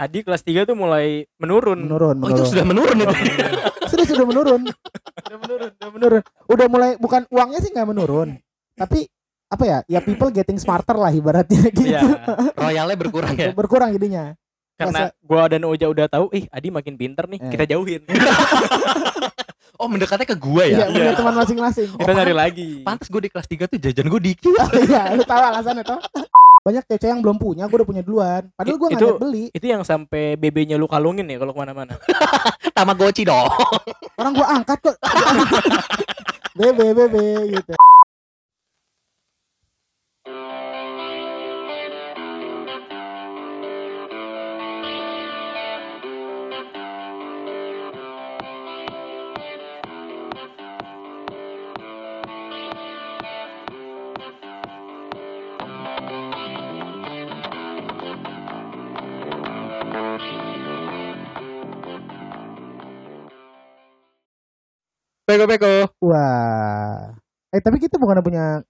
Adi kelas 3 tuh mulai menurun. menurun Oh itu sudah menurun itu. sudah sudah menurun udah menurun udah menurun udah mulai bukan uangnya sih nggak menurun tapi apa ya ya people getting smarter lah ibaratnya gitu Iya. Royalnya berkurang ya. berkurang jadinya Karena gua dan Oja udah tahu, ih Adi makin pinter nih, Eh. kita jauhin. Oh mendekatnya ke gua iya ya. punya teman masing-masing kita nyari lagi. Pantes gue di kelas 3 tuh jajan gue dikit. iya lu tahu alasannya toh banyak cewek yang belum punya gue udah punya duluan padahal gue nggak beli Itu yang sampai BB-nya lu kalungin ya kalau ke mana-mana. Tamagotchi dong. orang gue angkat kok bebe bebe gitu Peko peko. wah eh tapi kita bukan punya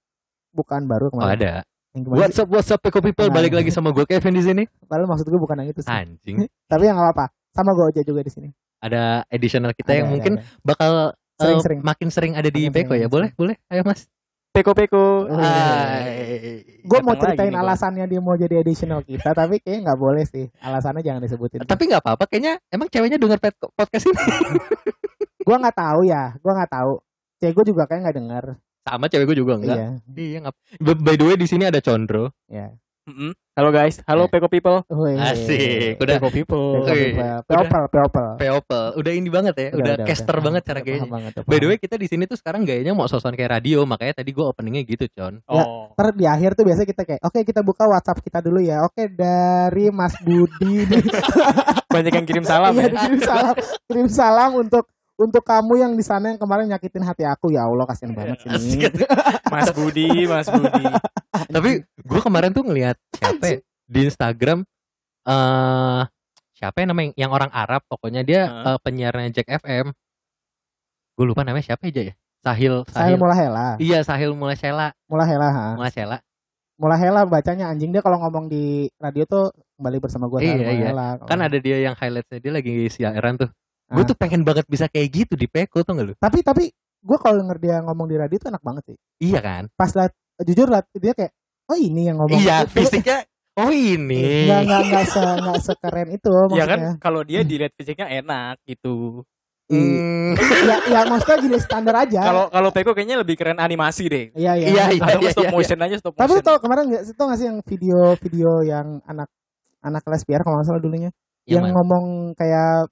bukaan baru Oh kemarin ada. yang gimana What's sih? up what's up peko people Nah. balik lagi sama gue Kevin di sini. padahal maksud gue bukan yang itu sih Anjing. tapi yang nggak apa-apa sama gue aja juga di sini Ada additional kita Ada, yang ada, mungkin ada. bakal eh, Sering-sering. makin sering ada di Makin Peko sering, ya. Boleh, boleh. Ayo Mas. Peko-peko. Oh, Hai. gue mau ceritain gua. alasannya dia mau jadi additional kita tapi kayaknya nggak boleh sih alasannya jangan disebutin Tapi nggak apa-apa. Kayaknya emang ceweknya denger podcast ini. gue nggak tahu ya gue nggak tahu cewek gue juga kayak nggak denger Sama cewek gue juga enggak. iya Iya, ngap. By the way di sini ada Condro. ya Mm-mm. Halo guys, halo Eh. Peko people. Asik. Udah Peko people. Peko, Wih, Peko. Peopel, Peopel. Peopel. Udah ini banget ya. Udah, caster udah. banget cara Udah gayanya. paham banget, udah By the way kita di sini tuh sekarang gayanya mau sosokan kayak radio. Makanya tadi gue openingnya gitu, Con. Ya, Oh. Ntar di akhir tuh biasa kita kayak, oke kita buka WhatsApp kita dulu ya. Oke dari Mas Budi. Banyak yang kirim salam Iya, ya. kirim salam, kirim salam untuk untuk kamu yang di sana yang kemarin nyakitin hati aku ya Allah kasihan banget sih. Mas Budi, Mas Budi. Tapi gue kemarin tuh ngelihat siapa ya, di Instagram eh siapa yang namanya yang orang Arab pokoknya dia Heeh. eh, penyiarnya Jack FM. Gue lupa namanya siapa aja ya? Sahil Saya Sahil. mulai hela, Iya Sahil Mulacela, mulai hela, ha. Mulacela. mulai hela bacanya anjing dia kalau ngomong di radio tuh kembali bersama gue Iya, iya. Kan ada dia yang highlightnya dia lagi siaran tuh. Gue tuh pengen banget bisa kayak gitu di Peko tuh gak lu? Tapi tapi gue kalau denger dia ngomong di radio tuh enak banget sih. Iya kan? Pas liat, jujur lah dia kayak, oh ini yang ngomong. Iya Itu- fisiknya. Oh ini. Nggak nggak nggak se nggak sekeren itu Ya kan maksudnya. kalau dia dilihat fisiknya enak gitu. Hmm, ya, ya maksudnya gini standar aja. Kalau kalau Peko kayaknya lebih keren animasi deh. Iya iya. Iya, iya. Atau stop motion aja stop Tapi lu motion. tau kemarin nggak sih tau nggak sih yang video-video yang anak anak kelas PR kalau nggak salah dulunya yang, mana? ngomong kayak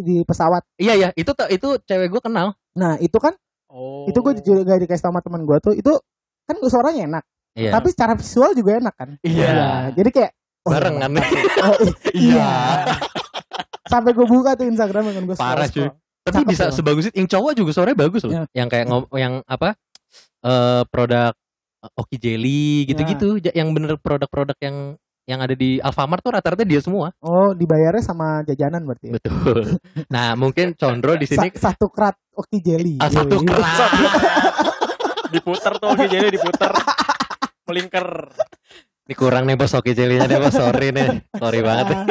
di pesawat. Iya ya, itu itu cewek gue kenal. Nah itu kan Oh. itu gue juga dikasih tau sama teman gue tuh itu kan suaranya enak. Iya. Tapi secara visual juga enak kan. Iya. Jadi kayak oh, Barengan. Oh, iya. Sampai gue buka tuh Instagram kan gue Parah, cuy. Tapi Cakep bisa sebagus itu. Yang cowok juga suaranya bagus loh. Iya. Yang kayak ngom yang apa? eh produk eh, Oki Jelly gitu-gitu. Ja- Yang bener produk-produk yang yang ada di Alfamart tuh rata-rata dia semua. Oh dibayarnya sama jajanan berarti. Ya? Betul. Nah, mungkin Condro di sini Sa- satu kerat oki jelly. ah, satu keras. diputer tuh oke jadi diputer. Melingkar. Ini kurang nih bos Oki Jelly-nya deh bos. Sorry nih. Sorry banget. Ah,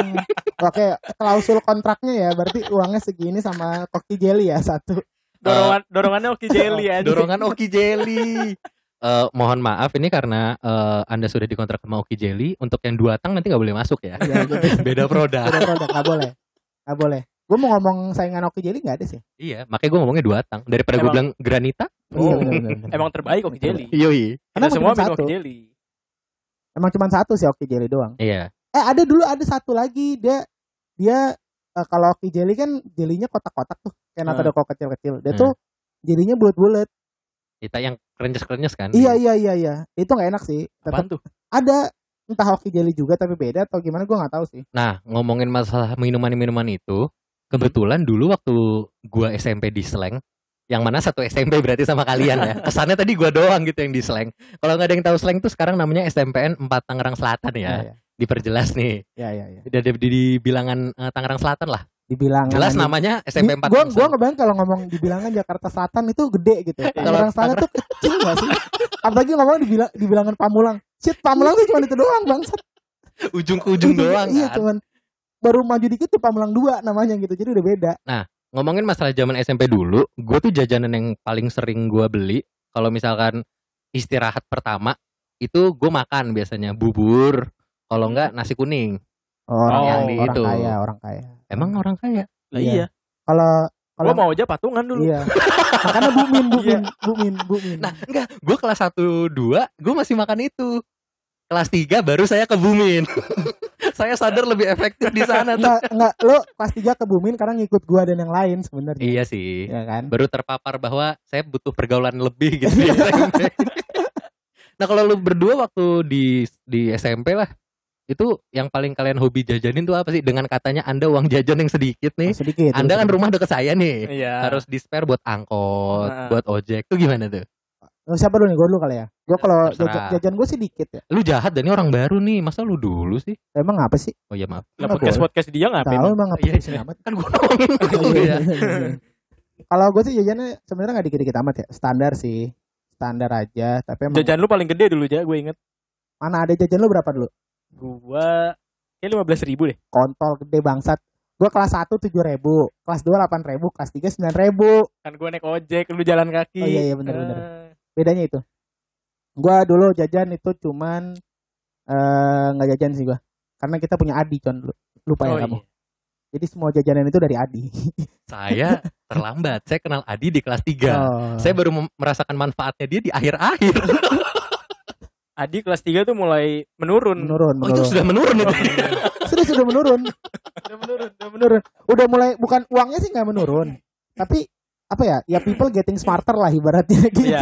Oke, klausul kontraknya ya berarti uangnya segini sama koki jelly ya satu. Dorongan dorongannya oke jelly aja. Dorongan Oki Jelly. Eh, mohon maaf ini karena eh, Anda sudah dikontrak sama Oki Jelly untuk yang dua tang nanti nggak boleh masuk ya. Ya, gitu. Beda produk. Beda produk nggak boleh, nggak boleh. Gue mau ngomong saingan oki jelly nggak ada sih. Iya, makanya gue ngomongnya dua tang. Daripada gue bilang Granita. Iya, Oh, bener, bener, bener. Emang terbaik oke jelly. Yoi. Karena Kita semua minum satu. oke jelly. Emang cuma satu sih oki jelly doang. Iya. Eh ada dulu ada satu lagi dia dia eh, kalau oki jelly kan jelinya kotak-kotak tuh kayak nata Hmm. doko kecil-kecil. Dia Hmm. tuh jelinya bulat-bulat. Kita yang kerenyes-kerenyes kan. Iya iya iya iya. Itu nggak enak sih. Tetap tuh? ada entah hoki jelly juga tapi beda atau gimana gue nggak tahu sih. Nah, ngomongin masalah minuman-minuman itu, kebetulan dulu waktu gua SMP di Slang, yang mana satu SMP berarti sama kalian ya. Kesannya tadi gua doang gitu yang di Slang. Kalau nggak ada yang tahu Slang tuh sekarang namanya SMPN 4 Tangerang Selatan ya. Iya Diperjelas nih. iya iya. iya. Di, di, di, bilangan eh, Tangerang Selatan lah. Dibilang Jelas namanya SMP 4 Gue Tangerang gua ngebayang kalau ngomong dibilangan Jakarta Selatan itu gede gitu. Tangerang Selatan tuh kecil gak sih? Apalagi ngomong dibilang dibilangan Pamulang. Shit, Pamulang tuh cuma itu doang bangsat. ujung ke ujung doang Iya, kan. cuman baru maju dikit tuh Pamulang 2 namanya gitu. Jadi udah beda. ngomongin masalah zaman SMP dulu, gue tuh jajanan yang paling sering gue beli kalau misalkan istirahat pertama itu gue makan biasanya bubur, kalau enggak nasi kuning. Orang, Oh, yang di orang itu. kaya, orang kaya. Emang orang kaya? Lah Iya. iya. Kalau kalau mau aja patungan dulu. iya. Makanya bumin, bumin, Iya. bumin, bumin. Nah, enggak, gue kelas 1 2 gue masih makan itu. Kelas 3 baru saya ke Bumin. saya sadar lebih efektif di sana tuh. enggak, enggak lo kelas 3 ke bumin karena ngikut gua dan yang lain sebenarnya. Iya sih. Ya kan? Baru terpapar bahwa saya butuh pergaulan lebih gitu di SMP. nah, kalau lu berdua waktu di di SMP lah, itu yang paling kalian hobi jajanin tuh apa sih? Dengan katanya Anda uang jajan yang sedikit nih. Sedikit. Anda kan sedikit. rumah deket saya nih. Iya. Harus di spare buat angkot, Nah. buat ojek. Tuh gimana tuh? Oh, siapa dulu nih? Gue dulu kali ya. Gue kalau jajan, jajan gue sih dikit ya. Lu jahat dan ini orang baru nih. Masa lu dulu sih? Emang apa sih? Oh ya maaf. Lah Nggak podcast podcast dia ngapain? Tahu emang apa Iya, sih iya. amat. Kan gue ngomongin lu ya. Kalau gue sih jajannya sebenarnya nggak dikit-dikit amat ya. Standar sih. Standar aja. Tapi emang Jajan lu paling gede dulu aja gue inget. mana ada jajan lu berapa dulu? Gua kayak lima belas ribu deh. Kontol gede bangsat. Gue kelas 1 tujuh ribu, kelas 2 delapan ribu, kelas 3 sembilan ribu. Kan gue naik ojek, lu jalan kaki. Oh, iya, iya, bener, bener. Eh, Bedanya itu. Gue dulu jajan itu cuman eh, nggak jajan sih gue. Karena kita punya Adi con dulu. Lupa ya Oh, kamu. iya. Jadi semua jajanan itu dari Adi. Saya terlambat. Saya kenal Adi di kelas 3. Oh. Saya baru merasakan manfaatnya dia di akhir-akhir. Adi kelas 3 tuh mulai menurun. menurun, Oh, itu menurun. sudah menurun itu. Sudah sudah menurun. Udah menurun, udah menurun. menurun. Udah mulai bukan uangnya sih nggak menurun, tapi apa ya? Ya people getting smarter lah ibaratnya gitu. Iya.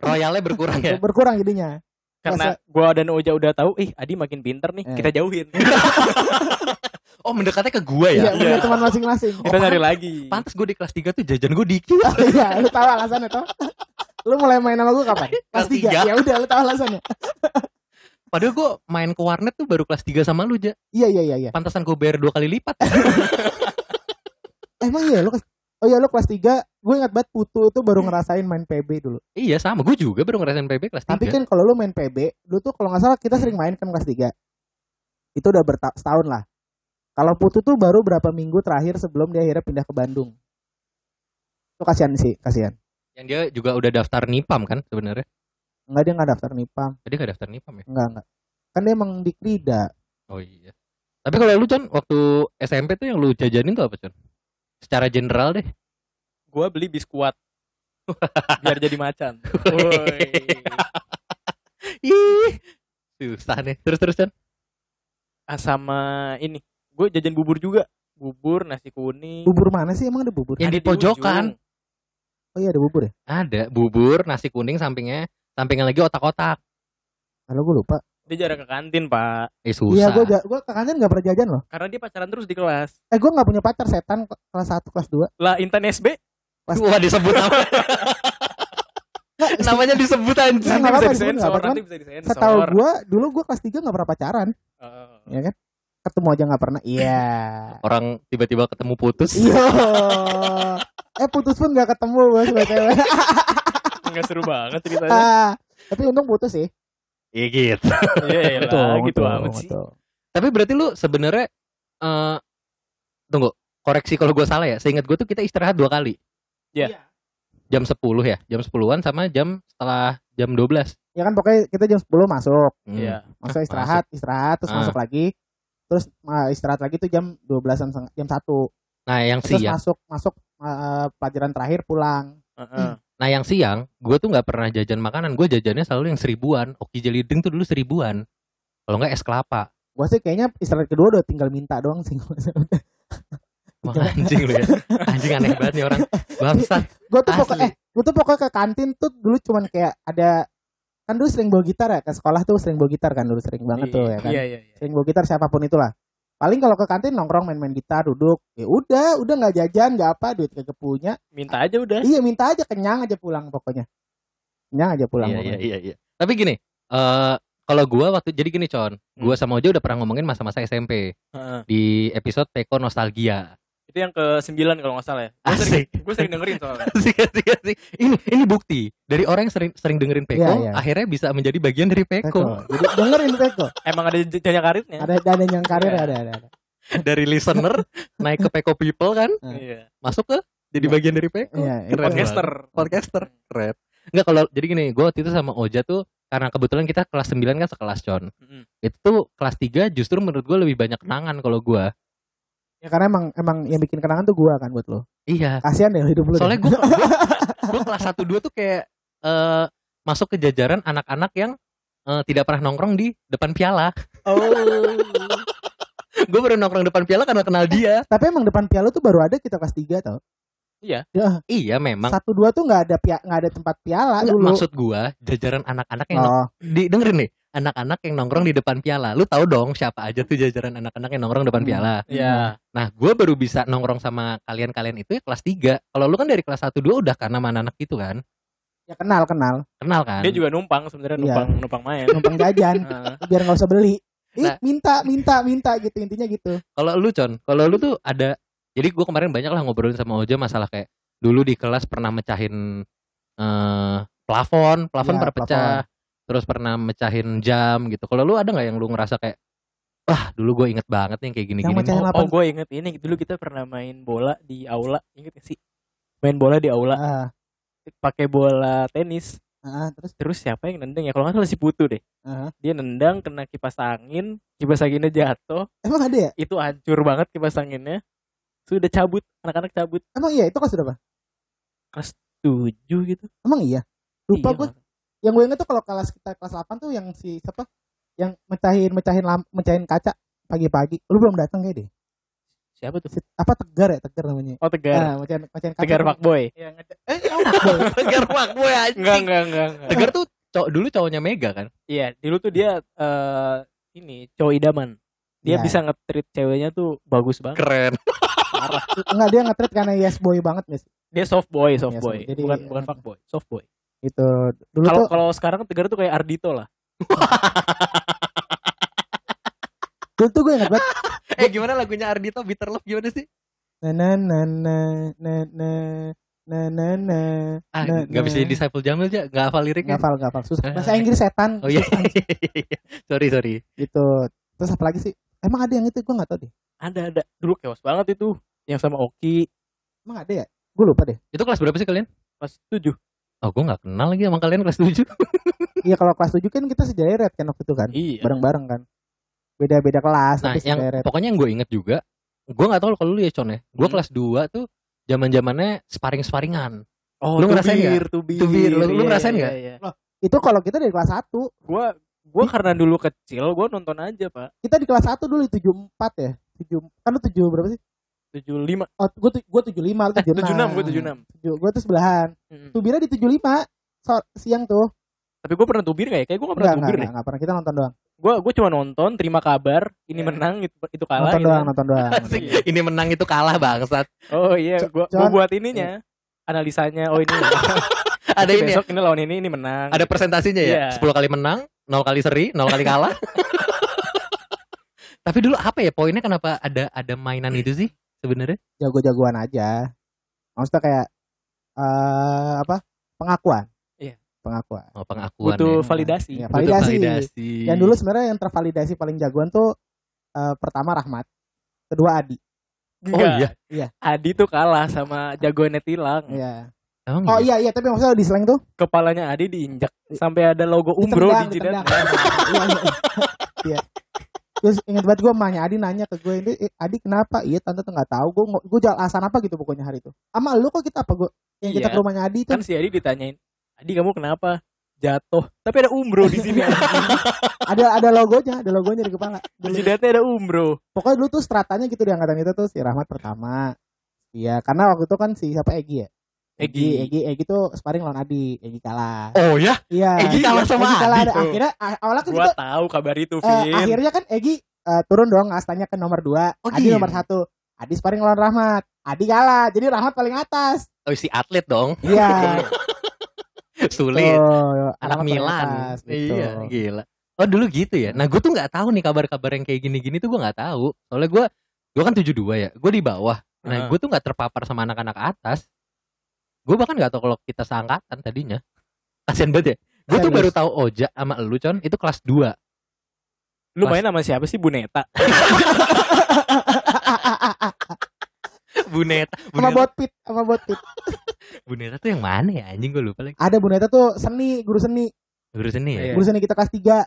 Royalnya berkurang ya. Berkurang jadinya. Karena gua dan Oja udah tahu, ih Adi makin pinter nih, Eh. kita jauhin. Oh, mendekatnya ke gua Iya, ya. punya teman masing-masing. kita nyari lagi. Pantes gue di kelas 3 tuh jajan gue dikit. Iya, lu tahu alasannya toh? Lu mulai main sama gue kapan? Kelas Kelas 3. tiga. Ya udah, lu tahu alasannya. Padahal gue main ke warnet tuh baru kelas 3 sama lu, Ja. Iya, iya, iya, iya. Pantesan gue bayar dua kali lipat. Emang iya lu kelas Oh iya lu kelas 3, gue ingat banget Putu itu baru ngerasain main PB dulu. iya, sama. Gue juga baru ngerasain PB kelas 3. Tapi kan kalau lu main PB, lu tuh kalau nggak salah kita sering main kan kelas 3. Itu udah setahun lah. Kalau Putu tuh baru berapa minggu terakhir sebelum dia akhirnya pindah ke Bandung. Itu kasihan sih, kasihan. Yang dia juga udah daftar NIPAM kan sebenarnya. Enggak dia nggak daftar NIPAM. Tadi gak daftar NIPAM ya? Enggak, enggak. Kan dia emang di Krida. Oh iya. Tapi kalau lu Con, waktu SMP tuh yang lu jajanin tuh apa Con? Secara general deh. Gua beli biskuat. biar jadi macan. Woi. Ih, susah nih. Terus terus Con. Ah, sama ini. Gue jajan bubur juga. Bubur, nasi kuning. Bubur mana sih emang ada bubur? Yang Ada di pojokan. ujung. Oh iya ada bubur ya? Ada bubur, nasi kuning sampingnya, sampingnya lagi otak-otak. Kalau gue lupa. Dia jarang ke kantin, Pak. Eh susah. Iya gue gue ke kantin nggak pernah jajan loh. Karena dia pacaran terus di kelas. Eh gue nggak punya pacar setan kelas 1 kelas 2 Lah Intan SB Wah disebut nama. Namanya disebut anjing. Nanti apa-apa, bisa disebut nggak disensor, apa-apa. nanti bisa disensor. Setahu gue dulu gue kelas 3 nggak pernah pacaran, Heeh. ya kan? Ketemu aja nggak pernah. Iya. Orang tiba-tiba ketemu putus. Iya. eh putus pun nggak ketemu bos btw. Nggak seru banget ceritanya. ah, tapi untung putus sih. Iya gitu. Iya lah, gitu amat sih. betul. Tapi berarti lu sebenarnya eh tunggu, koreksi kalau gue salah ya. Seingat gue tuh kita istirahat dua kali. Iya. Jam 10 ya, jam 10-an sama jam setelah jam 12. Ya kan pokoknya kita jam 10 masuk, Hmm. Iya. masuk istirahat, istirahat terus Ah. masuk lagi. Terus uh, istirahat lagi tuh jam 12-an setengah- jam 1. Nah, yang Terus siang, masuk masuk uh, pelajaran terakhir pulang. Heeh. nah yang siang, gue tuh nggak pernah jajan makanan. Gue jajannya selalu yang seribuan. Oki jelideng tuh dulu seribuan. Kalau nggak es kelapa. Gua sih kayaknya istirahat kedua udah tinggal minta doang sih. Wah, anjing lu ya. Anjing aneh banget nih orang. Bangsat. gue tuh pokoknya eh gue tuh pokoknya ke kantin tuh dulu cuman kayak ada kan dulu sering bawa gitar ya ke sekolah tuh sering bawa gitar kan dulu sering banget tuh ya kan Iya, iya, iya. sering bawa gitar siapa pun itulah paling kalau ke kantin nongkrong main-main gitar duduk ya udah udah nggak jajan nggak apa duit kagak punya Minta aja udah. iya minta aja kenyang aja pulang pokoknya kenyang aja pulang Iya, iya, pokoknya. iya, iya. Tapi gini, eh kalau gue waktu jadi gini con, gue Hmm. sama Oja udah pernah ngomongin masa-masa SMP Heeh. di episode Teko Nostalgia. Itu yang ke 9 kalau nggak salah ya. Gue sering, Asik. gue sering dengerin soalnya. Asik, asik, asik. Ini ini bukti dari orang yang sering sering dengerin Peko, Iya, iya. akhirnya bisa menjadi bagian dari Peko. Peko. jadi dengerin Peko Emang ada jenjang karirnya. ada ada yang karir Iya. ada ada, ada. dari listener naik ke Peko People kan, Iya. masuk ke jadi Iya. bagian dari Peko. Iya, Keren Podcaster. Podcaster. Keren. Enggak kalau jadi gini, gue waktu itu sama Oja tuh karena kebetulan kita kelas 9 kan sekelas Con. Mm-mm. Itu tuh kelas 3 justru menurut gue lebih banyak kenangan kalau gua. Ya karena emang emang yang bikin kenangan tuh gua kan buat lo. Iya. Kasihan deh hidup lu. Soalnya gue gue kelas 1 2 tuh kayak eh masuk ke jajaran anak-anak yang eh, tidak pernah nongkrong di depan piala. Oh. gue baru nongkrong depan piala karena kenal dia. Tapi emang depan piala tuh baru ada kita kelas 3 tau. Iya. Ya, Iya memang. satu dua tuh nggak ada pia nggak ada tempat piala Nggak, dulu. Maksud gua jajaran anak-anak yang oh, di, dengerin nih anak-anak yang nongkrong di depan piala. Lu tahu dong siapa aja tuh jajaran anak-anak yang nongkrong depan Hmm. piala. Iya. Nah, gue baru bisa nongkrong sama kalian-kalian itu ya kelas 3. Kalau lu kan dari kelas 1 2 udah karena mana anak gitu kan. ya kenal kenal. Kenal kan? Dia juga numpang sebenarnya Iya. numpang numpang main. Numpang jajan biar nggak usah beli. Ih, Nah. minta minta minta gitu intinya gitu. Kalau lu Con, kalau lu tuh ada jadi gue kemarin banyak lah ngobrolin sama Oja masalah kayak dulu di kelas pernah mecahin eh plafon, plafon Iya, pernah pecah, terus pernah mecahin jam gitu. Kalau lu ada nggak yang lu ngerasa kayak wah dulu gue inget banget nih kayak gini-gini. Apa? Oh, gue inget ini dulu kita pernah main bola di aula, inget gak sih? Main bola di aula, Ah, pakai bola tenis. ah, terus Terus siapa yang nendang ya? Kalau nggak salah si Putu deh. ah. Dia nendang kena kipas angin, kipas anginnya jatuh, emang ada ya? itu hancur banget kipas anginnya. Sudah cabut, anak-anak cabut Emang iya itu kelas berapa? tujuh gitu. Emang iya. Lupa Iya, gue. Yang gue inget tuh kalau kelas kita kelas 8 tuh yang si siapa? Yang mecahin mecahin lamp, mecahin kaca pagi-pagi. Lu belum datang kayak deh. Siapa tuh? Si- apa tegar ya tegar namanya? Oh Tegar. Nah, mecahin mecahin kaca. Tegar Fuckboy. Iya, Eh, oh, fuckboy. Tegar fuckboy anjing. Enggak, enggak, enggak, enggak. Tegar tuh cowok dulu cowoknya Mega kan? Iya, dulu tuh dia eh ini cowok idaman. Dia Iya. bisa nge-treat ceweknya tuh bagus banget. Keren. Enggak dia nge karena yes boy banget guys. Dia soft boy, soft Iya, boy. jadi- bukan bukan fuck boy, soft boy. Itu dulu Kalau tuh kalau sekarang Tegar tuh kayak Ardito lah. dulu tuh gue inget banget. eh gimana lagunya Ardito Bitter Love gimana sih? Na na na na na na na na na. Ah, nggak bisa jadi Saiful Jamil aja, nggak hafal liriknya. Nggak hafal nggak hafal susah. Ah. Bahasa Inggris setan. Oh iya. sorry sorry. gitu. Terus apa lagi sih? Emang ada yang itu gue nggak tahu deh. Ada ada. Dulu chaos banget itu. Yang sama Oki Emang ada ya? Gue lupa deh. Itu kelas berapa sih kalian? pas 7. Oh, gue nggak kenal lagi sama kalian kelas 7. Iya kalau kelas 7 kan kita sederet kan waktu itu kan. Iya. Bareng-bareng kan. Beda-beda kelas Nah, tapi yang sederet. pokoknya yang gue inget juga, gue nggak tahu kalau lu ya Con ya. Gue Hmm. kelas 2 tuh zaman zamannya sparring sparingan. Oh, Lu ngerasain nggak? tubir, Tubir, lu- lu Iya, ngerasain iya, nggak? iya. Itu kalau kita dari kelas 1 Gua gua karena dulu kecil, gua nonton aja, Pak. kita di kelas 1 dulu 74 ya. 7 kan lu 7 berapa sih? 75. Oh, gue gue 75 lu Eh, 76. 76, gua 76. Gue tuh sebelahan. Mm. Tubira di 75 so, siang tuh. Tapi gua pernah tubir gak ya? Kayak gua gak pernah Enggak, tubir enggak, deh. enggak, pernah kita nonton doang. Gua gua cuma nonton, terima kabar, ini Iya. menang, itu, itu kalah. nonton gitu doang, nonton doang. Asik. Ini menang itu kalah bangsat. Oh iya, Con- gua buat ininya. Analisanya, oh ini. Ada ini ya? besok ini lawan ini ini menang. Ada presentasinya ya? Iya. 10 kali menang, 0 kali seri, 0 kali kalah. Tapi dulu apa ya poinnya kenapa ada ada mainan itu sih sebenarnya? Jago-jagoan aja. Maksudnya kayak eh apa? Pengakuan. Iya. Pengakuan. Oh, pengakuan butuh ya. validasi. Iya, Butuh validasi. validasi. Yang dulu sebenarnya yang tervalidasi paling jagoan tuh eh, pertama Rahmat, kedua Adi. Oh iya. Iya. Adi tuh kalah sama jagoannya Tilang. Iya. Emang Oh iya? iya iya, tapi maksudnya di slang tuh Kepalanya Adi diinjak sampai ada logo Umbro ditendang, di jidat. Iya, iya. Iya. Terus inget banget gue emaknya Adi nanya ke gue ini "Eh, Adi kenapa? Iya tante tuh nggak tahu gue gue jual alasan apa gitu pokoknya hari itu. Ama lu kok kita apa gue yang kita Iya. ke rumahnya Adi itu Kan si Adi ditanyain, Adi kamu kenapa? Jatuh. Tapi ada Umbro di sini. ada ada logonya ada logonya di kepala. di jidatnya ada Umbro. Pokoknya dulu tuh stratanya gitu di angkatan itu tuh si Rahmat pertama. Iya karena waktu itu kan si siapa Egi ya. Egi, Egi, Egi tuh sparring lawan Adi, Egi kalah. Oh ya? Iya. Egi kalah sama Egi kalah Adi. ada. Akhirnya a- awalnya kan Gua kita tahu kabar itu, eh, Vin. akhirnya kan Egi eh, turun dong astanya ke nomor 2 Oh, Adi gitu. nomor satu Adi sparring lawan Rahmat Adi kalah jadi Rahmat paling atas Oh si atlet dong. iya Sulit. Tuh, Anak Milan. atas, gitu. Iya, gila. Oh dulu gitu ya. Nah gue tuh nggak tahu nih kabar-kabar yang kayak gini-gini tuh gue nggak tahu. Soalnya gue gue kan 72 ya. Gue di bawah. Nah gue tuh nggak terpapar sama anak-anak atas. Gue bahkan nggak tahu kalau kita seangkatan tadinya. Kasian banget ya. Gue tuh baru tahu Oja sama elu Con itu kelas 2 Lu Kelas- main sama siapa sih Buneta? Buneta. sama Buneta, botpit sama botpit Buneta tuh yang mana ya anjing gue lupa lagi. ada Buneta tuh seni guru seni Guru seni ya. Iya. guru seni kita kelas 3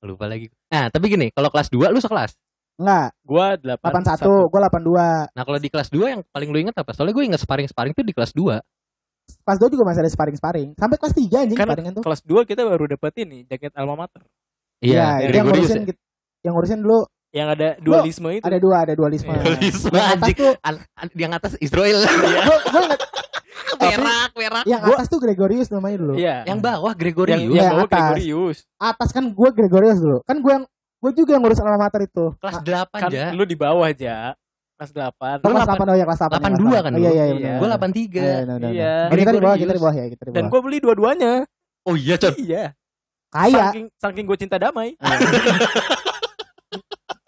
Lupa lagi. Nah, tapi gini, kalau kelas 2 lu sekelas. enggak Gua 8 81 gue 82 Nah, kalau di kelas 2 yang paling lu inget apa? Soalnya gue inget sparring-sparring tuh di kelas 2. Kelas 2 juga masih ada sparring sparring sampai kelas 3 anjing Kan sparringan tuh Kelas 2 kita baru dapet ini jaket alma mater Iya, itu yang ngurusin ya. gitu- yang ngurusin dulu yang ada dualisme itu. ada dua ada dualisme Iya. Dualisme, yang atas anjing. tuh An- an- yang atas Israel. ngeliat, perak, perak. yang atas tuh Gregorius namanya dulu Iya. Yang bawah Gregorius. yang Yang bawa atas. Gregorius. atas kan gue Gregorius dulu kan gue yang gue juga yang ngurus alma mater itu kelas 8 Kan aja. lu di bawah aja. Kelas 8. oh, kelas 8 oh ya kelas 8 82 kan oh, iya iya Iya. Gue benar. 83. Iya, Iya. benar. Oh, kita di bawah kita di bawah ya kita di Dan bawah gua beli dua-duanya. Oh iya, Con. Iya. kaya Saking saking gue cinta damai.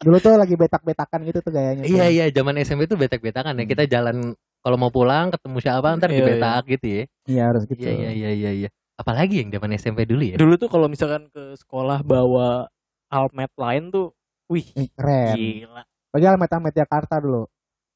dulu tuh lagi betak-betakan gitu tuh gayanya Iya iya, zaman SMP tuh betak-betakan ya. Kita jalan kalau mau pulang ketemu siapa ntar Iya, dibetak gitu ya. iya harus gitu Iya iya iya iya iya. Apalagi yang zaman SMP dulu ya. Dulu tuh kalau misalkan ke sekolah bawa almet lain tuh, wih, Ih, keren gila. Bagi almet almet Jakarta dulu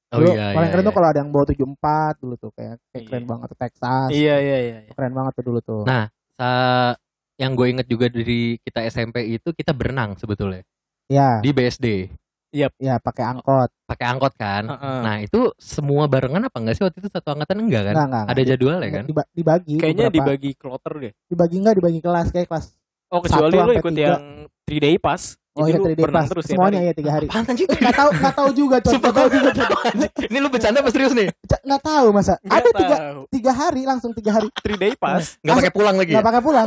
Oh dulu iya paling iya. keren iya. tuh kalau ada yang bawa 74 dulu tuh kayak, kayak Iya. keren banget tuh Texas Iya iya iya. iya. keren banget tuh dulu tuh Nah, Sa- yang gue inget juga dari kita SMP itu kita berenang sebetulnya ya di BSD ya pakai angkot pakai angkot kan. Heeh. Nah itu semua barengan apa enggak sih waktu itu satu angkatan enggak kan? enggak enggak Ada jadwalnya kan? Diba- dibagi Kayaknya beberapa. dibagi kloter deh. dibagi enggak dibagi kelas kayak kelas Oh kecuali lu ikut tiga. yang 3 day pass. Oh Jadi iya lu 3D berenang pass terus tiap semuanya ya tiga hari Apaan anjing? nggak tahu nggak tahu juga nggak tahu juga. Ini lu bercanda apa serius nih? Ca- nggak tahu masa Nggak ada tiga tahu. tiga hari langsung tiga hari 3 day pass. Enggak pakai pulang lagi ya? nggak pakai pulang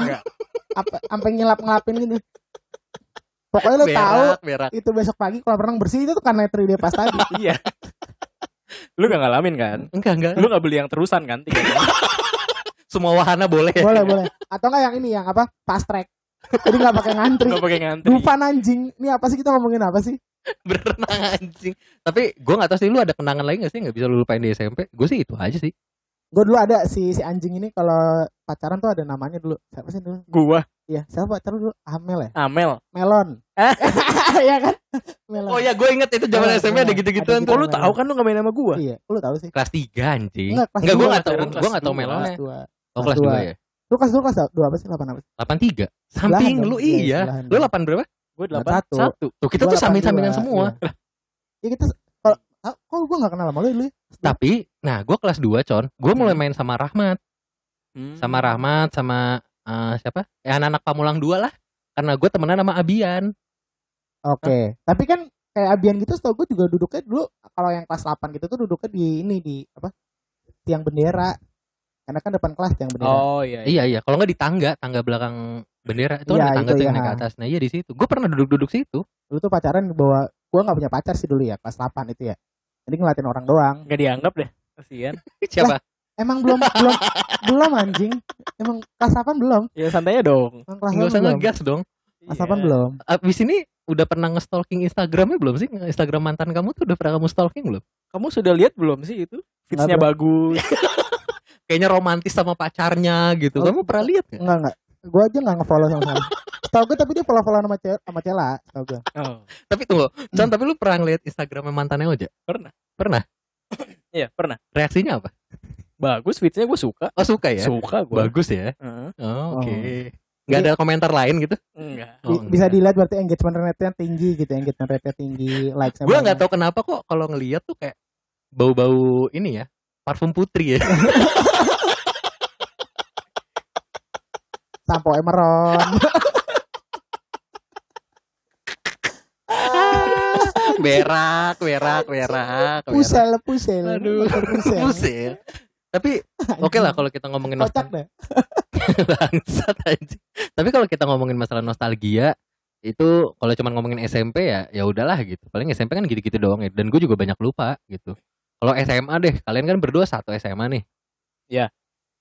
apa sampai ngelap ngelapin gitu pokoknya lo tahu Berak, berak. itu besok pagi kalau renang bersih itu tuh karena 3D pass tadi iya. Lu gak ngalamin kan? Enggak, enggak. Lu gak beli yang terusan kan? Tiga day? Semua wahana boleh. boleh boleh atau enggak yang ini yang apa fast track jadi nggak pakai ngantri Gak pakai ngantri. Dufan anjing ini apa sih kita ngomongin apa sih berenang anjing. Tapi gue nggak tahu sih lu ada kenangan lain gak sih nggak bisa lu lupain di SMP? Gue sih itu aja sih. gue dulu ada si si anjing ini kalau pacaran tuh ada namanya dulu siapa sih dulu Gua iya siapa pacaran dulu Amel ya Amel. Melon Eh? Iya kan Melon Oh ya gue inget itu zaman Iya, SMP ada iya. gitu-gituan tuh. Oh lu tahu kan lu gak main sama gua? iya lu tahu sih Kelas 3 anjing. Enggak, Enggak, gue nggak tahu. Gue kelas nggak tahu melonnya. Oh kelas kelas dua. 2 ya. Lu kelas dulu kelas dua apa sih delapan apa sih 83. Samping lu iya, iya. Lu. 8 berapa? Gua Satu. 8 satu. Tuh kita Gua tuh samping-sampingan 82, semua. iya. ya kita kalau ah, kok gue gak kenal sama lu dulu ya? Tapi, nah gue kelas 2 con, gue mulai Hmm. main sama Rahmat, Hmm. sama Rahmat, sama eh, siapa? Ya anak-anak Pamulang 2 lah. Karena gue temenan sama Abian. Oke, tapi kan kayak Abian gitu setahu gue juga duduknya dulu kalau yang kelas 8 gitu tuh duduknya di ini di apa? Tiang bendera. Karena kan depan kelas tiang bendera. Oh iya. Iya iya, kalau nggak di tangga, tangga belakang bendera itu kan Iya, ada tangga itu tuh yang iya. naik ke atas. Nah iya di situ. Gue pernah duduk-duduk situ. Dulu tuh pacaran bawa gua nggak punya pacar sih dulu ya, kelas 8 itu ya. Jadi ngeliatin orang doang. Gak dianggap deh. Kasian. Siapa? Emang belum belum belum anjing. Emang kelas 8 belum. Ya santai aja dong. Emang kelas Nggak 8 usah belum. ngegas dong. Kelas Iya. 8 belum. Abis ini udah pernah nge-stalking Instagramnya belum sih? Instagram mantan kamu tuh udah pernah kamu stalking belum? Kamu sudah lihat belum sih itu? Fitsnya bagus. Kayaknya romantis sama pacarnya gitu. Oh. Kamu pernah lihat nggak? Enggak enggak. Gua aja enggak nge-follow sama sekali. Setahu gue tapi dia follow-follow sama cewek sama Cela, setahu gue. Oh, Tapi tunggu, Con, tapi lu pernah ngeliat Instagramnya mantannya Oja? pernah. Pernah? Iya, pernah. Reaksinya apa? Bagus fitsnya gue suka. Oh suka ya? Suka gue. Bagus ya? Heeh. Oh, Oke. Oh. Nggak ada komentar lain gitu? Enggak. Oh, bisa enggak. dilihat berarti engagement rate-nya tinggi gitu, engagement rate-nya tinggi, likes Gue nggak tahu kenapa kok kalau ngeliat tuh kayak bau-bau ini ya, parfum putri ya. Sampo Emeron. berak, berak, berak, pusel, pusel. Aduh, pusel. pusing. Tapi oke lah kalau kita ngomongin nostalgia. Bangsat. Tapi kalau kita ngomongin masalah nostalgia itu kalau cuman ngomongin SMP ya ya udahlah gitu. Paling SMP kan gitu-gitu doang ya. Dan gue juga banyak lupa gitu. Kalau SMA deh, kalian kan berdua satu SMA nih. Ya.